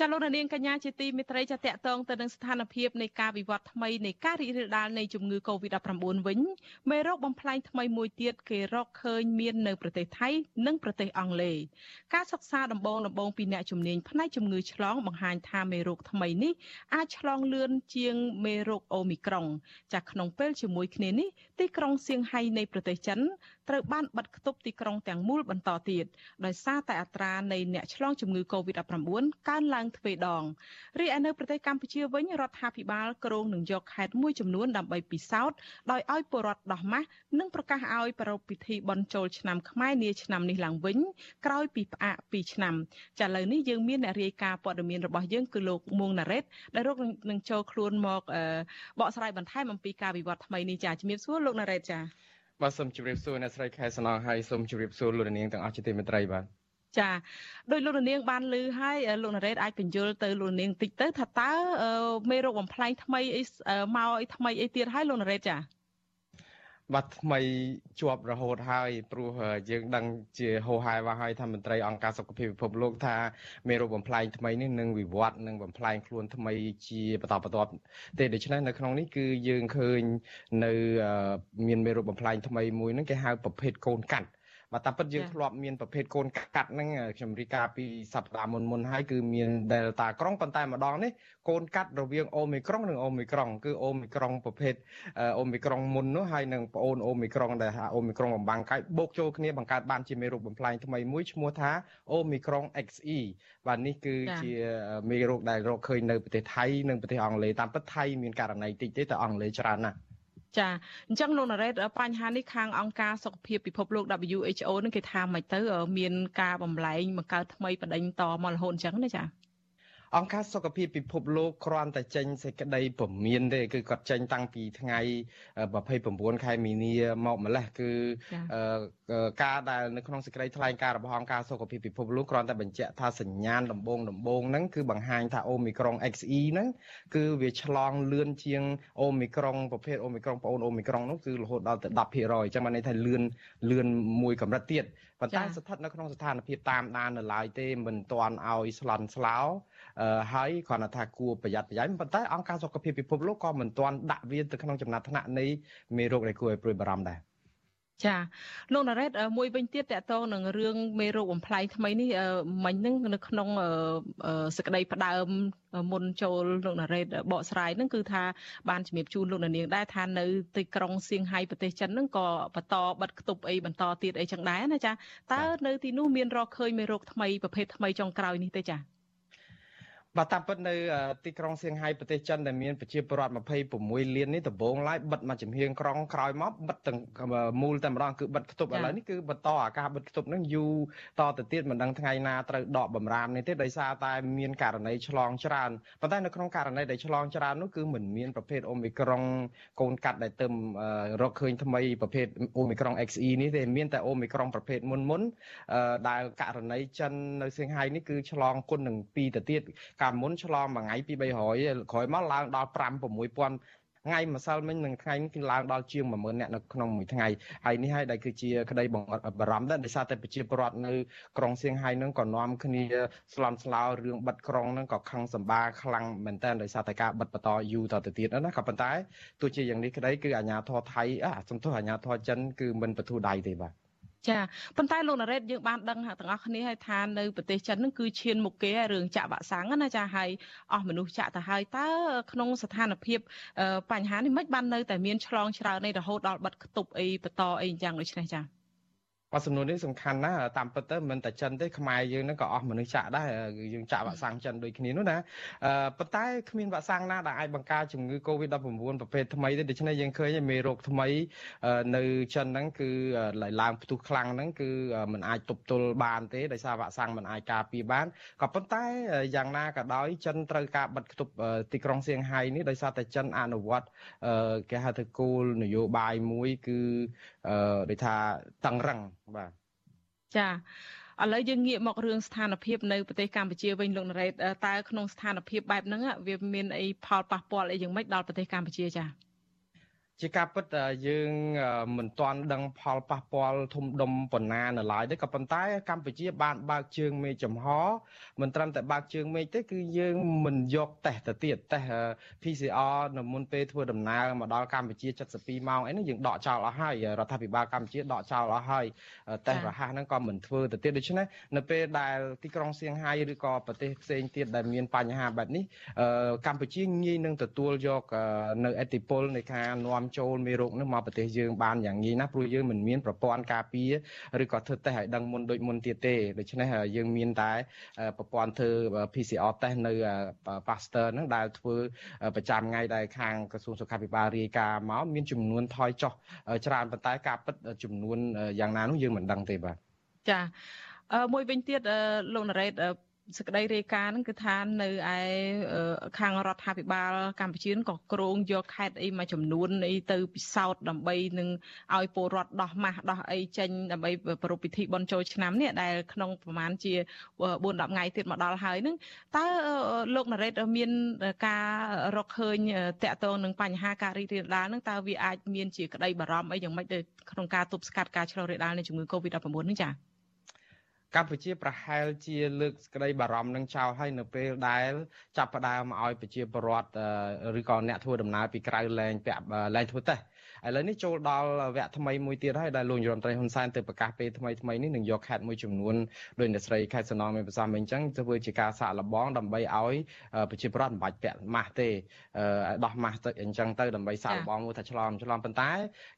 Speaker 4: ចាលោកនាងកញ្ញាជាទីមេត្រីចាតកតងទៅនឹងស្ថានភាពនៃការវិវត្តថ្មីនៃការរីករាលដាលនៃជំងឺ Covid-19 វិញមេរោគបំផ្លាញថ្មីមួយទៀតគេរកឃើញមាននៅប្រទេសថៃនិងប្រទេសអង់គ្លេសការសិក្សាដំបូងដំបូងពីអ្នកជំនាញផ្នែកជំងឺឆ្លងបង្ហាញថាមេរោគថ្មីនេះអាចឆ្លងលឿនជាងមេរោគអូមីក្រុងចាក្នុងពេលជាមួយគ្នានេះទីក្រុងសៀងហៃនៃប្រទេសចិនត្រូវបានបិទគប់ទីក្រុងទាំងមូលបន្តទៀតដោយសារតែអត្រានៃអ្នកឆ្លងជំងឺ Covid-19 កើនឡើងទ្វេដងរីឯនៅប្រទេសកម្ពុជាវិញរដ្ឋាភិបាលគ្រោងនឹងយកខេត្តមួយចំនួនដើម្បីពិសោធន៍ដោយឲ្យពលរដ្ឋដោះម៉ាស់និងប្រកាសឲ្យប្រារព្ធពិធីបុណ្យចូលឆ្នាំខ្មែរនាឆ្នាំនេះឡើងវិញក្រោយពីផ្អាក2ឆ្នាំចាឥឡូវនេះយើងមានអ្នករាយការណ៍ព័ត៌មានរបស់យើងគឺលោកមួងណារ៉េតដែលរកនឹងចូលខ្លួនមកបកស្រាយបន្ថែមអំពីការវិវត្តថ្មីនេះចាជំរាបសួរលោកណារ៉េតចា
Speaker 22: បាទសូមជម្រាបសួរអ្នកស្រីខែសំណងហើយសូមជម្រាបសួរលោកនាងទាំងអស់ជាទីមេត្រីបាទ
Speaker 4: ចាដោយលោកនាងបានឮហើយលោកណារ៉េតអាចបញ្យល់ទៅលោកនាងតិចទៅថាតើមេរោគបំផ្លាញថ្មីអីមកអីថ្មីអីទៀតហើយលោកណារ៉េតចា
Speaker 22: បាត់ថ្មីជាប់រហូតហើយព្រោះយើងដឹងជាហោហែវ៉ាហើយថាមន្ត្រីអង្គការសុខភាពពិភពលោកថាមេរោគបំផ្លែងថ្មីនេះនឹងវិវត្តនឹងបំផ្លែងខ្លួនថ្មីជាបន្តបន្ទាប់ទេដូច្នេះនៅក្នុងនេះគឺយើងឃើញនៅមានមេរោគបំផ្លែងថ្មីមួយហ្នឹងគេហៅប្រភេទកូនកាត់ បាទតាមពិតយើងធ្លាប់មានប្រភេទកូនកាត់ហ្នឹងខ្ញុំរីកាពីសប្តាហ៍មុនមុនហើយគឺមាន Delta ក្រុងប៉ុន្តែម្ដងនេះកូនកាត់រវាងអូមីក្រុងនិងអូមីក្រុងគឺអូមីក្រុងប្រភេទអូមីក្រុងមុននោះហើយនិងប្អូនអូមីក្រុងដែលអូមីក្រុងបំបាំងកាយបូកចូលគ្នាបង្កើតបានជាមេរោគបំផ្លាញថ្មីមួយឈ្មោះថាអូមីក្រុង XE បាទនេះគឺជាមេរោគដែលរកឃើញនៅប្រទេសថៃនិងប្រទេសអង់គ្លេសតាមពិតថៃមានករណីតិចទេតែអង់គ្លេសច្រើនណាស់
Speaker 4: ចាអញ្ចឹងលោកណារ៉េតបញ្ហានេះខាងអង្គការសុខភាពពិភពលោក WHO នឹងគេថាមិនទៅ មានការបំលែងបង្កើតថ្មីបដិញតមករហូតអញ្ចឹងណាចា
Speaker 22: អង្គការសុខភាពពិភពលោកគ្រាន់តែចេញសេចក្តីពមៀនទេគឺគាត់ចេញតាំងពីថ្ងៃ29ខែមីនាមកម្លេះគឺការដែលនៅក្នុងសេចក្តីថ្លែងការណ៍របស់អង្គការសុខភាពពិភពលោកគ្រាន់តែបញ្ជាក់ថាសញ្ញាណដំបូងដំបូងហ្នឹងគឺបង្ហាញថាអូមីក្រុង XE ហ្នឹងគឺវាឆ្លងលឿនជាងអូមីក្រុងប្រភេទអូមីក្រុងប្អូនអូមីក្រុងនោះគឺរហូតដល់ទៅ10%អញ្ចឹងបានន័យថាលឿនលឿនមួយកម្រិតទៀត ប៉ុន្តែស្ថិតនៅក្នុងស្ថានភាពតាមដាននៅឡើយទេមិនទាន់ឲ្យស្លន់ស្លោហើយគ្រាន់តែថាគួរប្រយ័ត្នប្រយែងប៉ុន្តែអង្គការសុខភាពពិភពលោកក៏មិនទាន់ដាក់វាទៅក្នុងចំណាត់ថ្នាក់នៃមេរោគដែលគួរឲ្យព្រួយបារម្ភដែរ
Speaker 4: ចាលោកណារ៉េតមួយវិញទៀតតកតងនឹងរឿងមេរោគបំផ្លាញថ្មីនេះមិញហ្នឹងនៅក្នុងសក្តីផ្ដើមមុនចូលលោកណារ៉េតបកស្រាយហ្នឹងគឺថាបានជំរាបជូនលោកនាងដែរថានៅទីក្រុងសៀងហៃប្រទេសចិនហ្នឹងក៏បន្តបិទគប់អីបន្តទៀតអីចឹងដែរណាចាតើនៅទីនោះមានរកឃើញមេរោគថ្មីប្រភេទថ្មីចុងក្រោយនេះទេចា
Speaker 22: បាទតាមពិតនៅទីក្រុងសៀងហៃប្រទេសចិនដែលមានប្រជាពលរដ្ឋ26លាននេះដំបូងឡើយបិទមកចំហៀងក្រុងក្រោយមកបិទទាំងមូលតែម្ដងគឺបិទគប់ឥឡូវនេះគឺបន្តអាការបិទគប់នឹងយូរតទៅទៀតមិនដឹងថ្ងៃណាត្រូវដកបំរាមនេះទេដោយសារតែមានករណីឆ្លងច្រើនប៉ុន្តែនៅក្នុងករណីដែលឆ្លងច្រើននោះគឺមិនមានប្រភេទអូមីក្រុងកូនកាត់ដែលទៅរកឃើញថ្មីប្រភេទអូមីក្រុង XE នេះទេមានតែអូមីក្រុងប្រភេទមុនមុនដែលករណីចិននៅសៀងហៃនេះគឺឆ្លងគុណនឹង2ទៅទៀតកាលមុនឆ្លងមួយថ្ងៃពី300ក្រោយមកឡើងដល់5 6000ថ្ងៃម្សិលមិញនឹងថ្ងៃនេះគឺឡើងដល់ជាង10000នាក់នៅក្នុងមួយថ្ងៃហើយនេះហើយដែលគឺជាក្តីបង្អត់បារម្ភដែរដោយសារតែប្រជាពលរដ្ឋនៅក្រុងសៀងហៃនឹងក៏នាំគ្នាស្លន់ស្លោរឿងបិទក្រុងនឹងក៏ខឹងសម្បាខ្លាំងមែនតើដោយសារតែការបិទបន្តយូរតទៅទៀតណាក៏ប៉ុន្តែទោះជាយ៉ាងនេះក្តីគឺអាជ្ញាធរថៃអាសំទោសអាជ្ញាធរចិនគឺមិនបទូដៃទេបាទ
Speaker 4: ចាប៉ុន្តែលោកណារ៉េតយើងបានដឹងទាំងអស់គ្នាហើយថានៅប្រទេសចិនហ្នឹងគឺឈានមុខគេរឿងចាក់វ៉ាក់សាំងណាចាហើយអស់មនុស្សចាក់ទៅហើយតើក្នុងស្ថានភាពបញ្ហានេះមិនបាននៅតែមានឆ្លងច្រើននៃរហូតដល់បិទគប់អីបន្តអីយ៉ាងដូចនេះចា
Speaker 22: បាទសំណួរនេះសំខាន់ណាស់តាមពិតទៅមិនតែចិនទេខ្មែរយើងហ្នឹងក៏អស់មនុស្សចាក់ដែរយើងចាក់វ៉ាក់សាំងចិនដូចគ្នានោះណាប៉ុន្តែគ្មានវ៉ាក់សាំងណាដែលអាចបង្ការជំងឺ Covid-19 ប្រភេទថ្មីទេដូច្នេះយើងឃើញមេរោគថ្មីនៅចិនហ្នឹងគឺឡើងផ្ទុះខ្លាំងហ្នឹងគឺมันអាចទប់ទល់បានទេដោយសារវ៉ាក់សាំងมันអាចការពារបានក៏ប៉ុន្តែយ៉ាងណាក៏ដោយចិនត្រូវការបិទគប់ទីក្រុងសៀងហៃនេះដោយសារតែចិនអនុវត្តគេហៅថាគោលនយោបាយមួយគឺដូចថាតឹងរឹង បាទ
Speaker 4: ចាឥឡូវយើងងាកមករឿងស្ថានភាពនៅប្រទេសកម្ពុជាវិញលោកណារ៉េតតើក្នុងស្ថានភាពបែបហ្នឹងវាមានអីផលប៉ះពាល់អីយ៉ាងម៉េចដល់ប្រទេសកម្ពុជាចា៎
Speaker 22: ជាការពិតយើងមិនទាន់ដឹងផលប៉ះពាល់ធំដុំប៉ុណ្ណានៅឡើយទេក៏ប៉ុន្តែកម្ពុជាបានបើកជើងមេឃចំហមិនត្រឹមតែបើកជើងមេឃទេគឺយើងមិនយកតេស្តទៅទៀតតេស្ត PCR នៅមុនពេលធ្វើដំណើរមកដល់កម្ពុជា72ម៉ោងអីហ្នឹងយើងដកចោលអស់ហើយរដ្ឋាភិបាលកម្ពុជាដកចោលអស់ហើយតេស្តរហ័សហ្នឹងក៏មិនធ្វើទៅទៀតដូច្នេះនៅពេលដែលទីក្រុងសៀងហៃឬក៏ប្រទេសផ្សេងទៀតដែលមានបញ្ហាបែបនេះកម្ពុជាងាយនឹងទទួលយកនៅអតិពលនៃការនាំចូលមេរោគនេះមកប្រទេសយើងបានយ៉ាងងាយណាស់ព្រោះយើងមិនមានប្រព័ន្ធការពារឬក៏ធ្វើតេស្តឲ្យដឹងមុនដូចមុនទៀតទេដូច្នេះយើងមានតែប្រព័ន្ធធ្វើ PCR តេស្តនៅ Pasteur ហ្នឹងដែលធ្វើប្រចាំថ្ងៃដែលខាងក្រសួងសុខាភិបាលរាយការណ៍មកមានចំនួនថយចុះច្រើនប៉ុន្តែការពិតចំនួនយ៉ាងណានោះយើងមិនដឹងទេបាទ
Speaker 4: ចាមួយវិញទៀតលោកណារ៉េត សេចក្តីរាយការណ៍ហ្នឹងគឺថានៅឯខាងរដ្ឋាភិបាល កម្ពុជាក៏គ្រោងយកខេត្តអីមួយចំនួនអីទៅពិសោធន៍ដើម្បីនឹងឲ្យពលរដ្ឋដោះម៉ាស់ដោះអីចេញដើម្បីប្រពៃពិធីបុណ្យចូលឆ្នាំនេះដែលក្នុងប្រហែលជា4 10ថ្ងៃទៀតមកដល់ហើយហ្នឹងតើលោកណារ៉េតមានការរកឃើញតាក់ទងនឹងបញ្ហាការរីករាលដាលហ្នឹងតើវាអាចមានជាក្តីបារម្ភអីយ៉ាងម៉េចទៅក្នុងការទប់ស្កាត់ការឆ្លងរាលដាលនៃជំងឺ Covid-19 នេះចា៎
Speaker 22: កម្ពុជាប្រហែលជាលើកក្តីបារម្ភនឹងចោលហើយនៅពេលដែលចាប់ផ្ដើមឲ្យប្រជាពលរដ្ឋឬក៏អ្នកធ្វើដំណើរពីក្រៅលែងពាក់លែងធ្វើតេស្តឥឡូវនេះចូលដល់វគ្គថ្មីមួយទៀតហើយដែលលោកនាយរដ្ឋមន្ត្រីហ៊ុនសែនទៅប្រកាសពេលថ្មីថ្មីនេះនឹងយកខេត្តមួយចំនួនដោយអ្នកស្រីខេត្តសំណងមានប្រសាសន៍មិញអញ្ចឹងធ្វើជាការសាកល្បងដើម្បីឲ្យប្រជាពលរដ្ឋមិនបាច់ពាក់ម៉ាស់ទេដោះម៉ាស់ទៅអញ្ចឹងទៅដើម្បីសាកល្បងមើលថាឆ្លងឆ្លងប៉ុន្តែ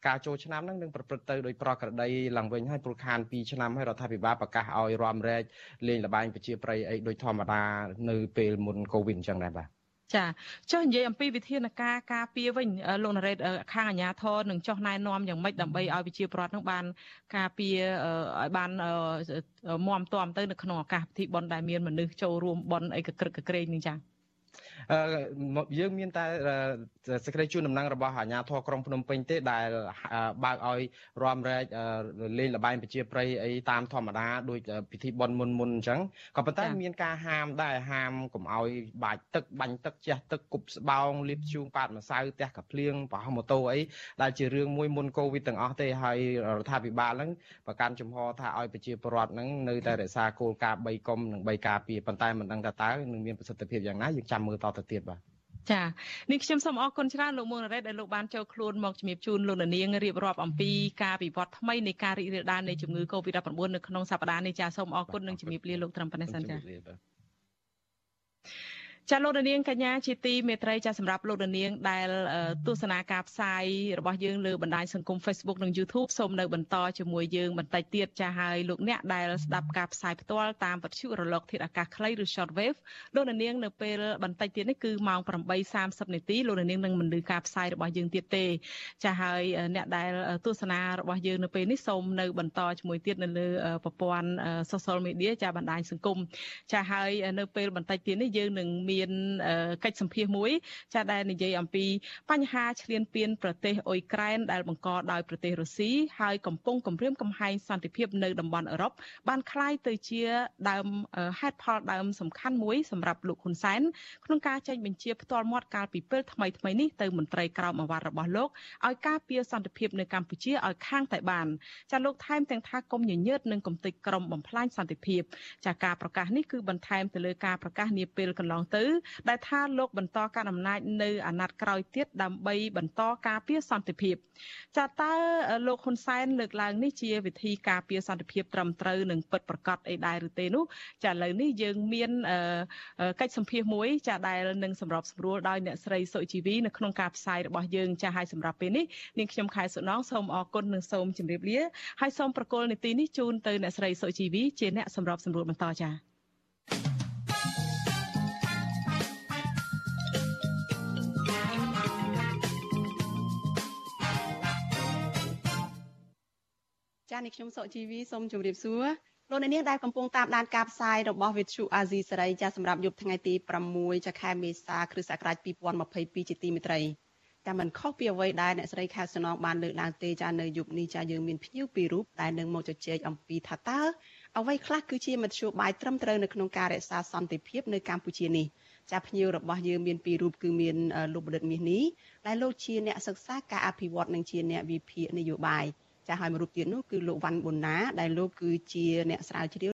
Speaker 22: ការចូលឆ្នាំហ្នឹងនឹងប្រព្រឹត្តទៅដោយប្រក្រតីឡើងវិញហើយពលខាន2ឆ្នាំហើយរដ្ឋាភិបាលប្រកាសឲ្យរំលែកលេងលបែងប្រជាប្រិយអីដូចធម្មតានៅពេលមុនកូវីដអញ្ចឹងដែរបាទ
Speaker 4: ចាចុះនិយាយអំពីវិធានការការពារវិញលោកណារ៉េតខាងអាជ្ញាធរនឹងចុះណែនាំយ៉ាងម៉េចដើម្បីឲ្យវិជាប្រដ្ឋនឹងបាន ការពារឲ្យបានមមទាំទៅនៅក្នុងឱកាសពិធីបុណ្យដែលមានមនុស្សចូលរួមបុណ្យអីកក្រឹកកក្រែងនេះចា
Speaker 22: យើងមានតែសេចក្តីជូនដំណឹងរបស់អាជ្ញាធរក្រុងភ្នំពេញទេដែលបើកឲ្យរំលែកលេងលបែងប្រជាប្រិយអីតាមធម្មតាដូចពិធីបុណ្យមុនមុនអញ្ចឹងក៏ប៉ុន្តែមានការហាមដែរហាមកុំឲ្យបាច់ទឹកបាញ់ទឹកជះទឹកគប់ស្បោងលាបជូងប៉ាតម្សៅផ្ទះកាភ្លៀងប្រហោះម៉ូតូអីដែលជារឿងមួយមុនកូវីដទាំងអស់ទេហើយរដ្ឋាភិបាលហ្នឹងប្រកាន់ជំហរថាឲ្យប្រជាពលរដ្ឋហ្នឹងនៅតែរក្សាគោលការណ៍3កុំនិង3ការពារប៉ុន្តែមិនដឹងថាតើនឹងមានប្រសិទ្ធភាពយ៉ាងណាយើងចាំមើលតទៅទៀតបាទ
Speaker 4: ចានេះខ្ញុំសូមអរគុណច្រើនលោកមុនរ៉េតដែលលោកបានចូលខ្លួនមកជំរាបជូនលោកនាងរៀបរាប់អំពីការវិវត្តថ្មីនៃការរីករាលដាលនៃជំងឺ Covid-19 នៅក្នុងសប្តាហ៍នេះចាសូមអរគុណនិងជំរាបលាលោកត្រឹមប៉ុណ្ណេះសិនចា ចាលោកនាងកញ្ញាជាទីមេត្រីចាសម្រាប់លោកនាងដែលទស្សនាការផ្សាយរបស់យើងលើបណ្ដាញសង្គម Facebook និង YouTube សូមនៅបន្តជាមួយយើងបន្តិចទៀតចាហើយលោកអ្នកដែលស្ដាប់ការផ្សាយផ្ទាល់តាមវិទ្យុរលកធាតុអាកាសខ្លីឬ Shortwave លោកនាងនៅពេលបន្តិចទៀតនេះគឺម៉ោង8:30នាទីលោកនាងនឹងមិនលឺការផ្សាយរបស់យើងទៀតទេចាហើយអ្នកដែលទស្សនារបស់យើងនៅពេលនេះសូមនៅបន្តជាមួយទៀតនៅលើប្រព័ន្ធ social media ចាបណ្ដាញសង្គមចាហើយនៅពេលបន្តិចទៀតនេះយើងនឹងមាមានកិច្ចសម្ភាសមួយចាដែលនិយាយអំពីបញ្ហាឈ្លានពានប្រទេសអ៊ុយក្រែនដែលបង្កដោយប្រទេសរុស្ស៊ីហើយកំពុងគំរាមកំហែងសន្តិភាពនៅតំបន់អឺរ៉ុបបានคล้ายទៅជាដើមហេតុផលដើមសំខាន់មួយសម្រាប់លោកហ៊ុនសែនក្នុងការចេញបញ្ជាផ្ទាល់មាត់កាលពីពេលថ្មីថ្មីនេះទៅមន្ត្រីក្រមអាវ៉ាត់របស់លោកឲ្យការពារសន្តិភាពនៅកម្ពុជាឲ្យខាងតែបានចាលោកថែមទាំងថាកុំញញើតនឹងគំតិចក្រមបំផ្លាញសន្តិភាពចាការប្រកាសនេះគឺបន្ថែមទៅលើការប្រកាសនាពេលកន្លងទៅ ដែលថាលោកបន្តការអំណាចនៅអាណត្តិក្រោយទៀតដើម្បីបន្តការពារសន្តិភាពចាតើលោកហ៊ុនសែនលើកឡើងនេះជាវិធីការពារសន្តិភាពត្រឹមត្រូវនិងពិតប្រាកដអីដែរឬទេនោះចាឥឡូវនេះយើងមានកិច្ចសម្ភាសមួយ ចាដែលនឹងសម្របសម្រួលដោយអ្នកស្រីសុជីវីនៅក្នុងការផ្សាយរបស់យើងចាឲ្យសម្រាប់ពេលនេះនាងខ្ញុំខែសុណងសូមអរគុណនិងសូមជម្រាបលាហើយសូមប្រកល់នីតិនេះជូនទៅអ្នកស្រីសុជីវីជាអ្នកសម្របសម្រួលបន្តចា
Speaker 23: ចានេះខ្ញុំសុជីវីសូមជម្រាបសួរលោកអ្នកនាងដែលកំពុងតាមដានការផ្សាយរបស់ Vithu Azizi សេរីចាសម្រាប់យប់ថ្ងៃទី6ចខែមេសាគ្រិស្តសករាជ2022ជាទីមេត្រីតែមិនខុសពីអ្វីដែលអ្នកស្រីខែសំណងបានលើកឡើងទេចានៅយុគនេះចាយើងមានភ្ញៀវពីររូបដែលនឹងមកជជែកអំពីថាតើអ្វីខ្លះគឺជាមធ្យោបាយត្រឹមត្រូវនៅក្នុងការរក្សាសន្តិភាពនៅកម្ពុជានេះចាភ្ញៀវរបស់យើងមានពីររូបគឺមានលោកបណ្ឌិតមាសនេះដែលលោកជាអ្នកសិក្សាការអភិវឌ្ឍនិងជាអ្នកវិភាគនយោបាយ ចាហើយមួយរូបទៀតនោះគឺលោកវ៉ាន់ប៊ុនណាដែលលោកគឺជាអ្នកស្រាវជ្រាវ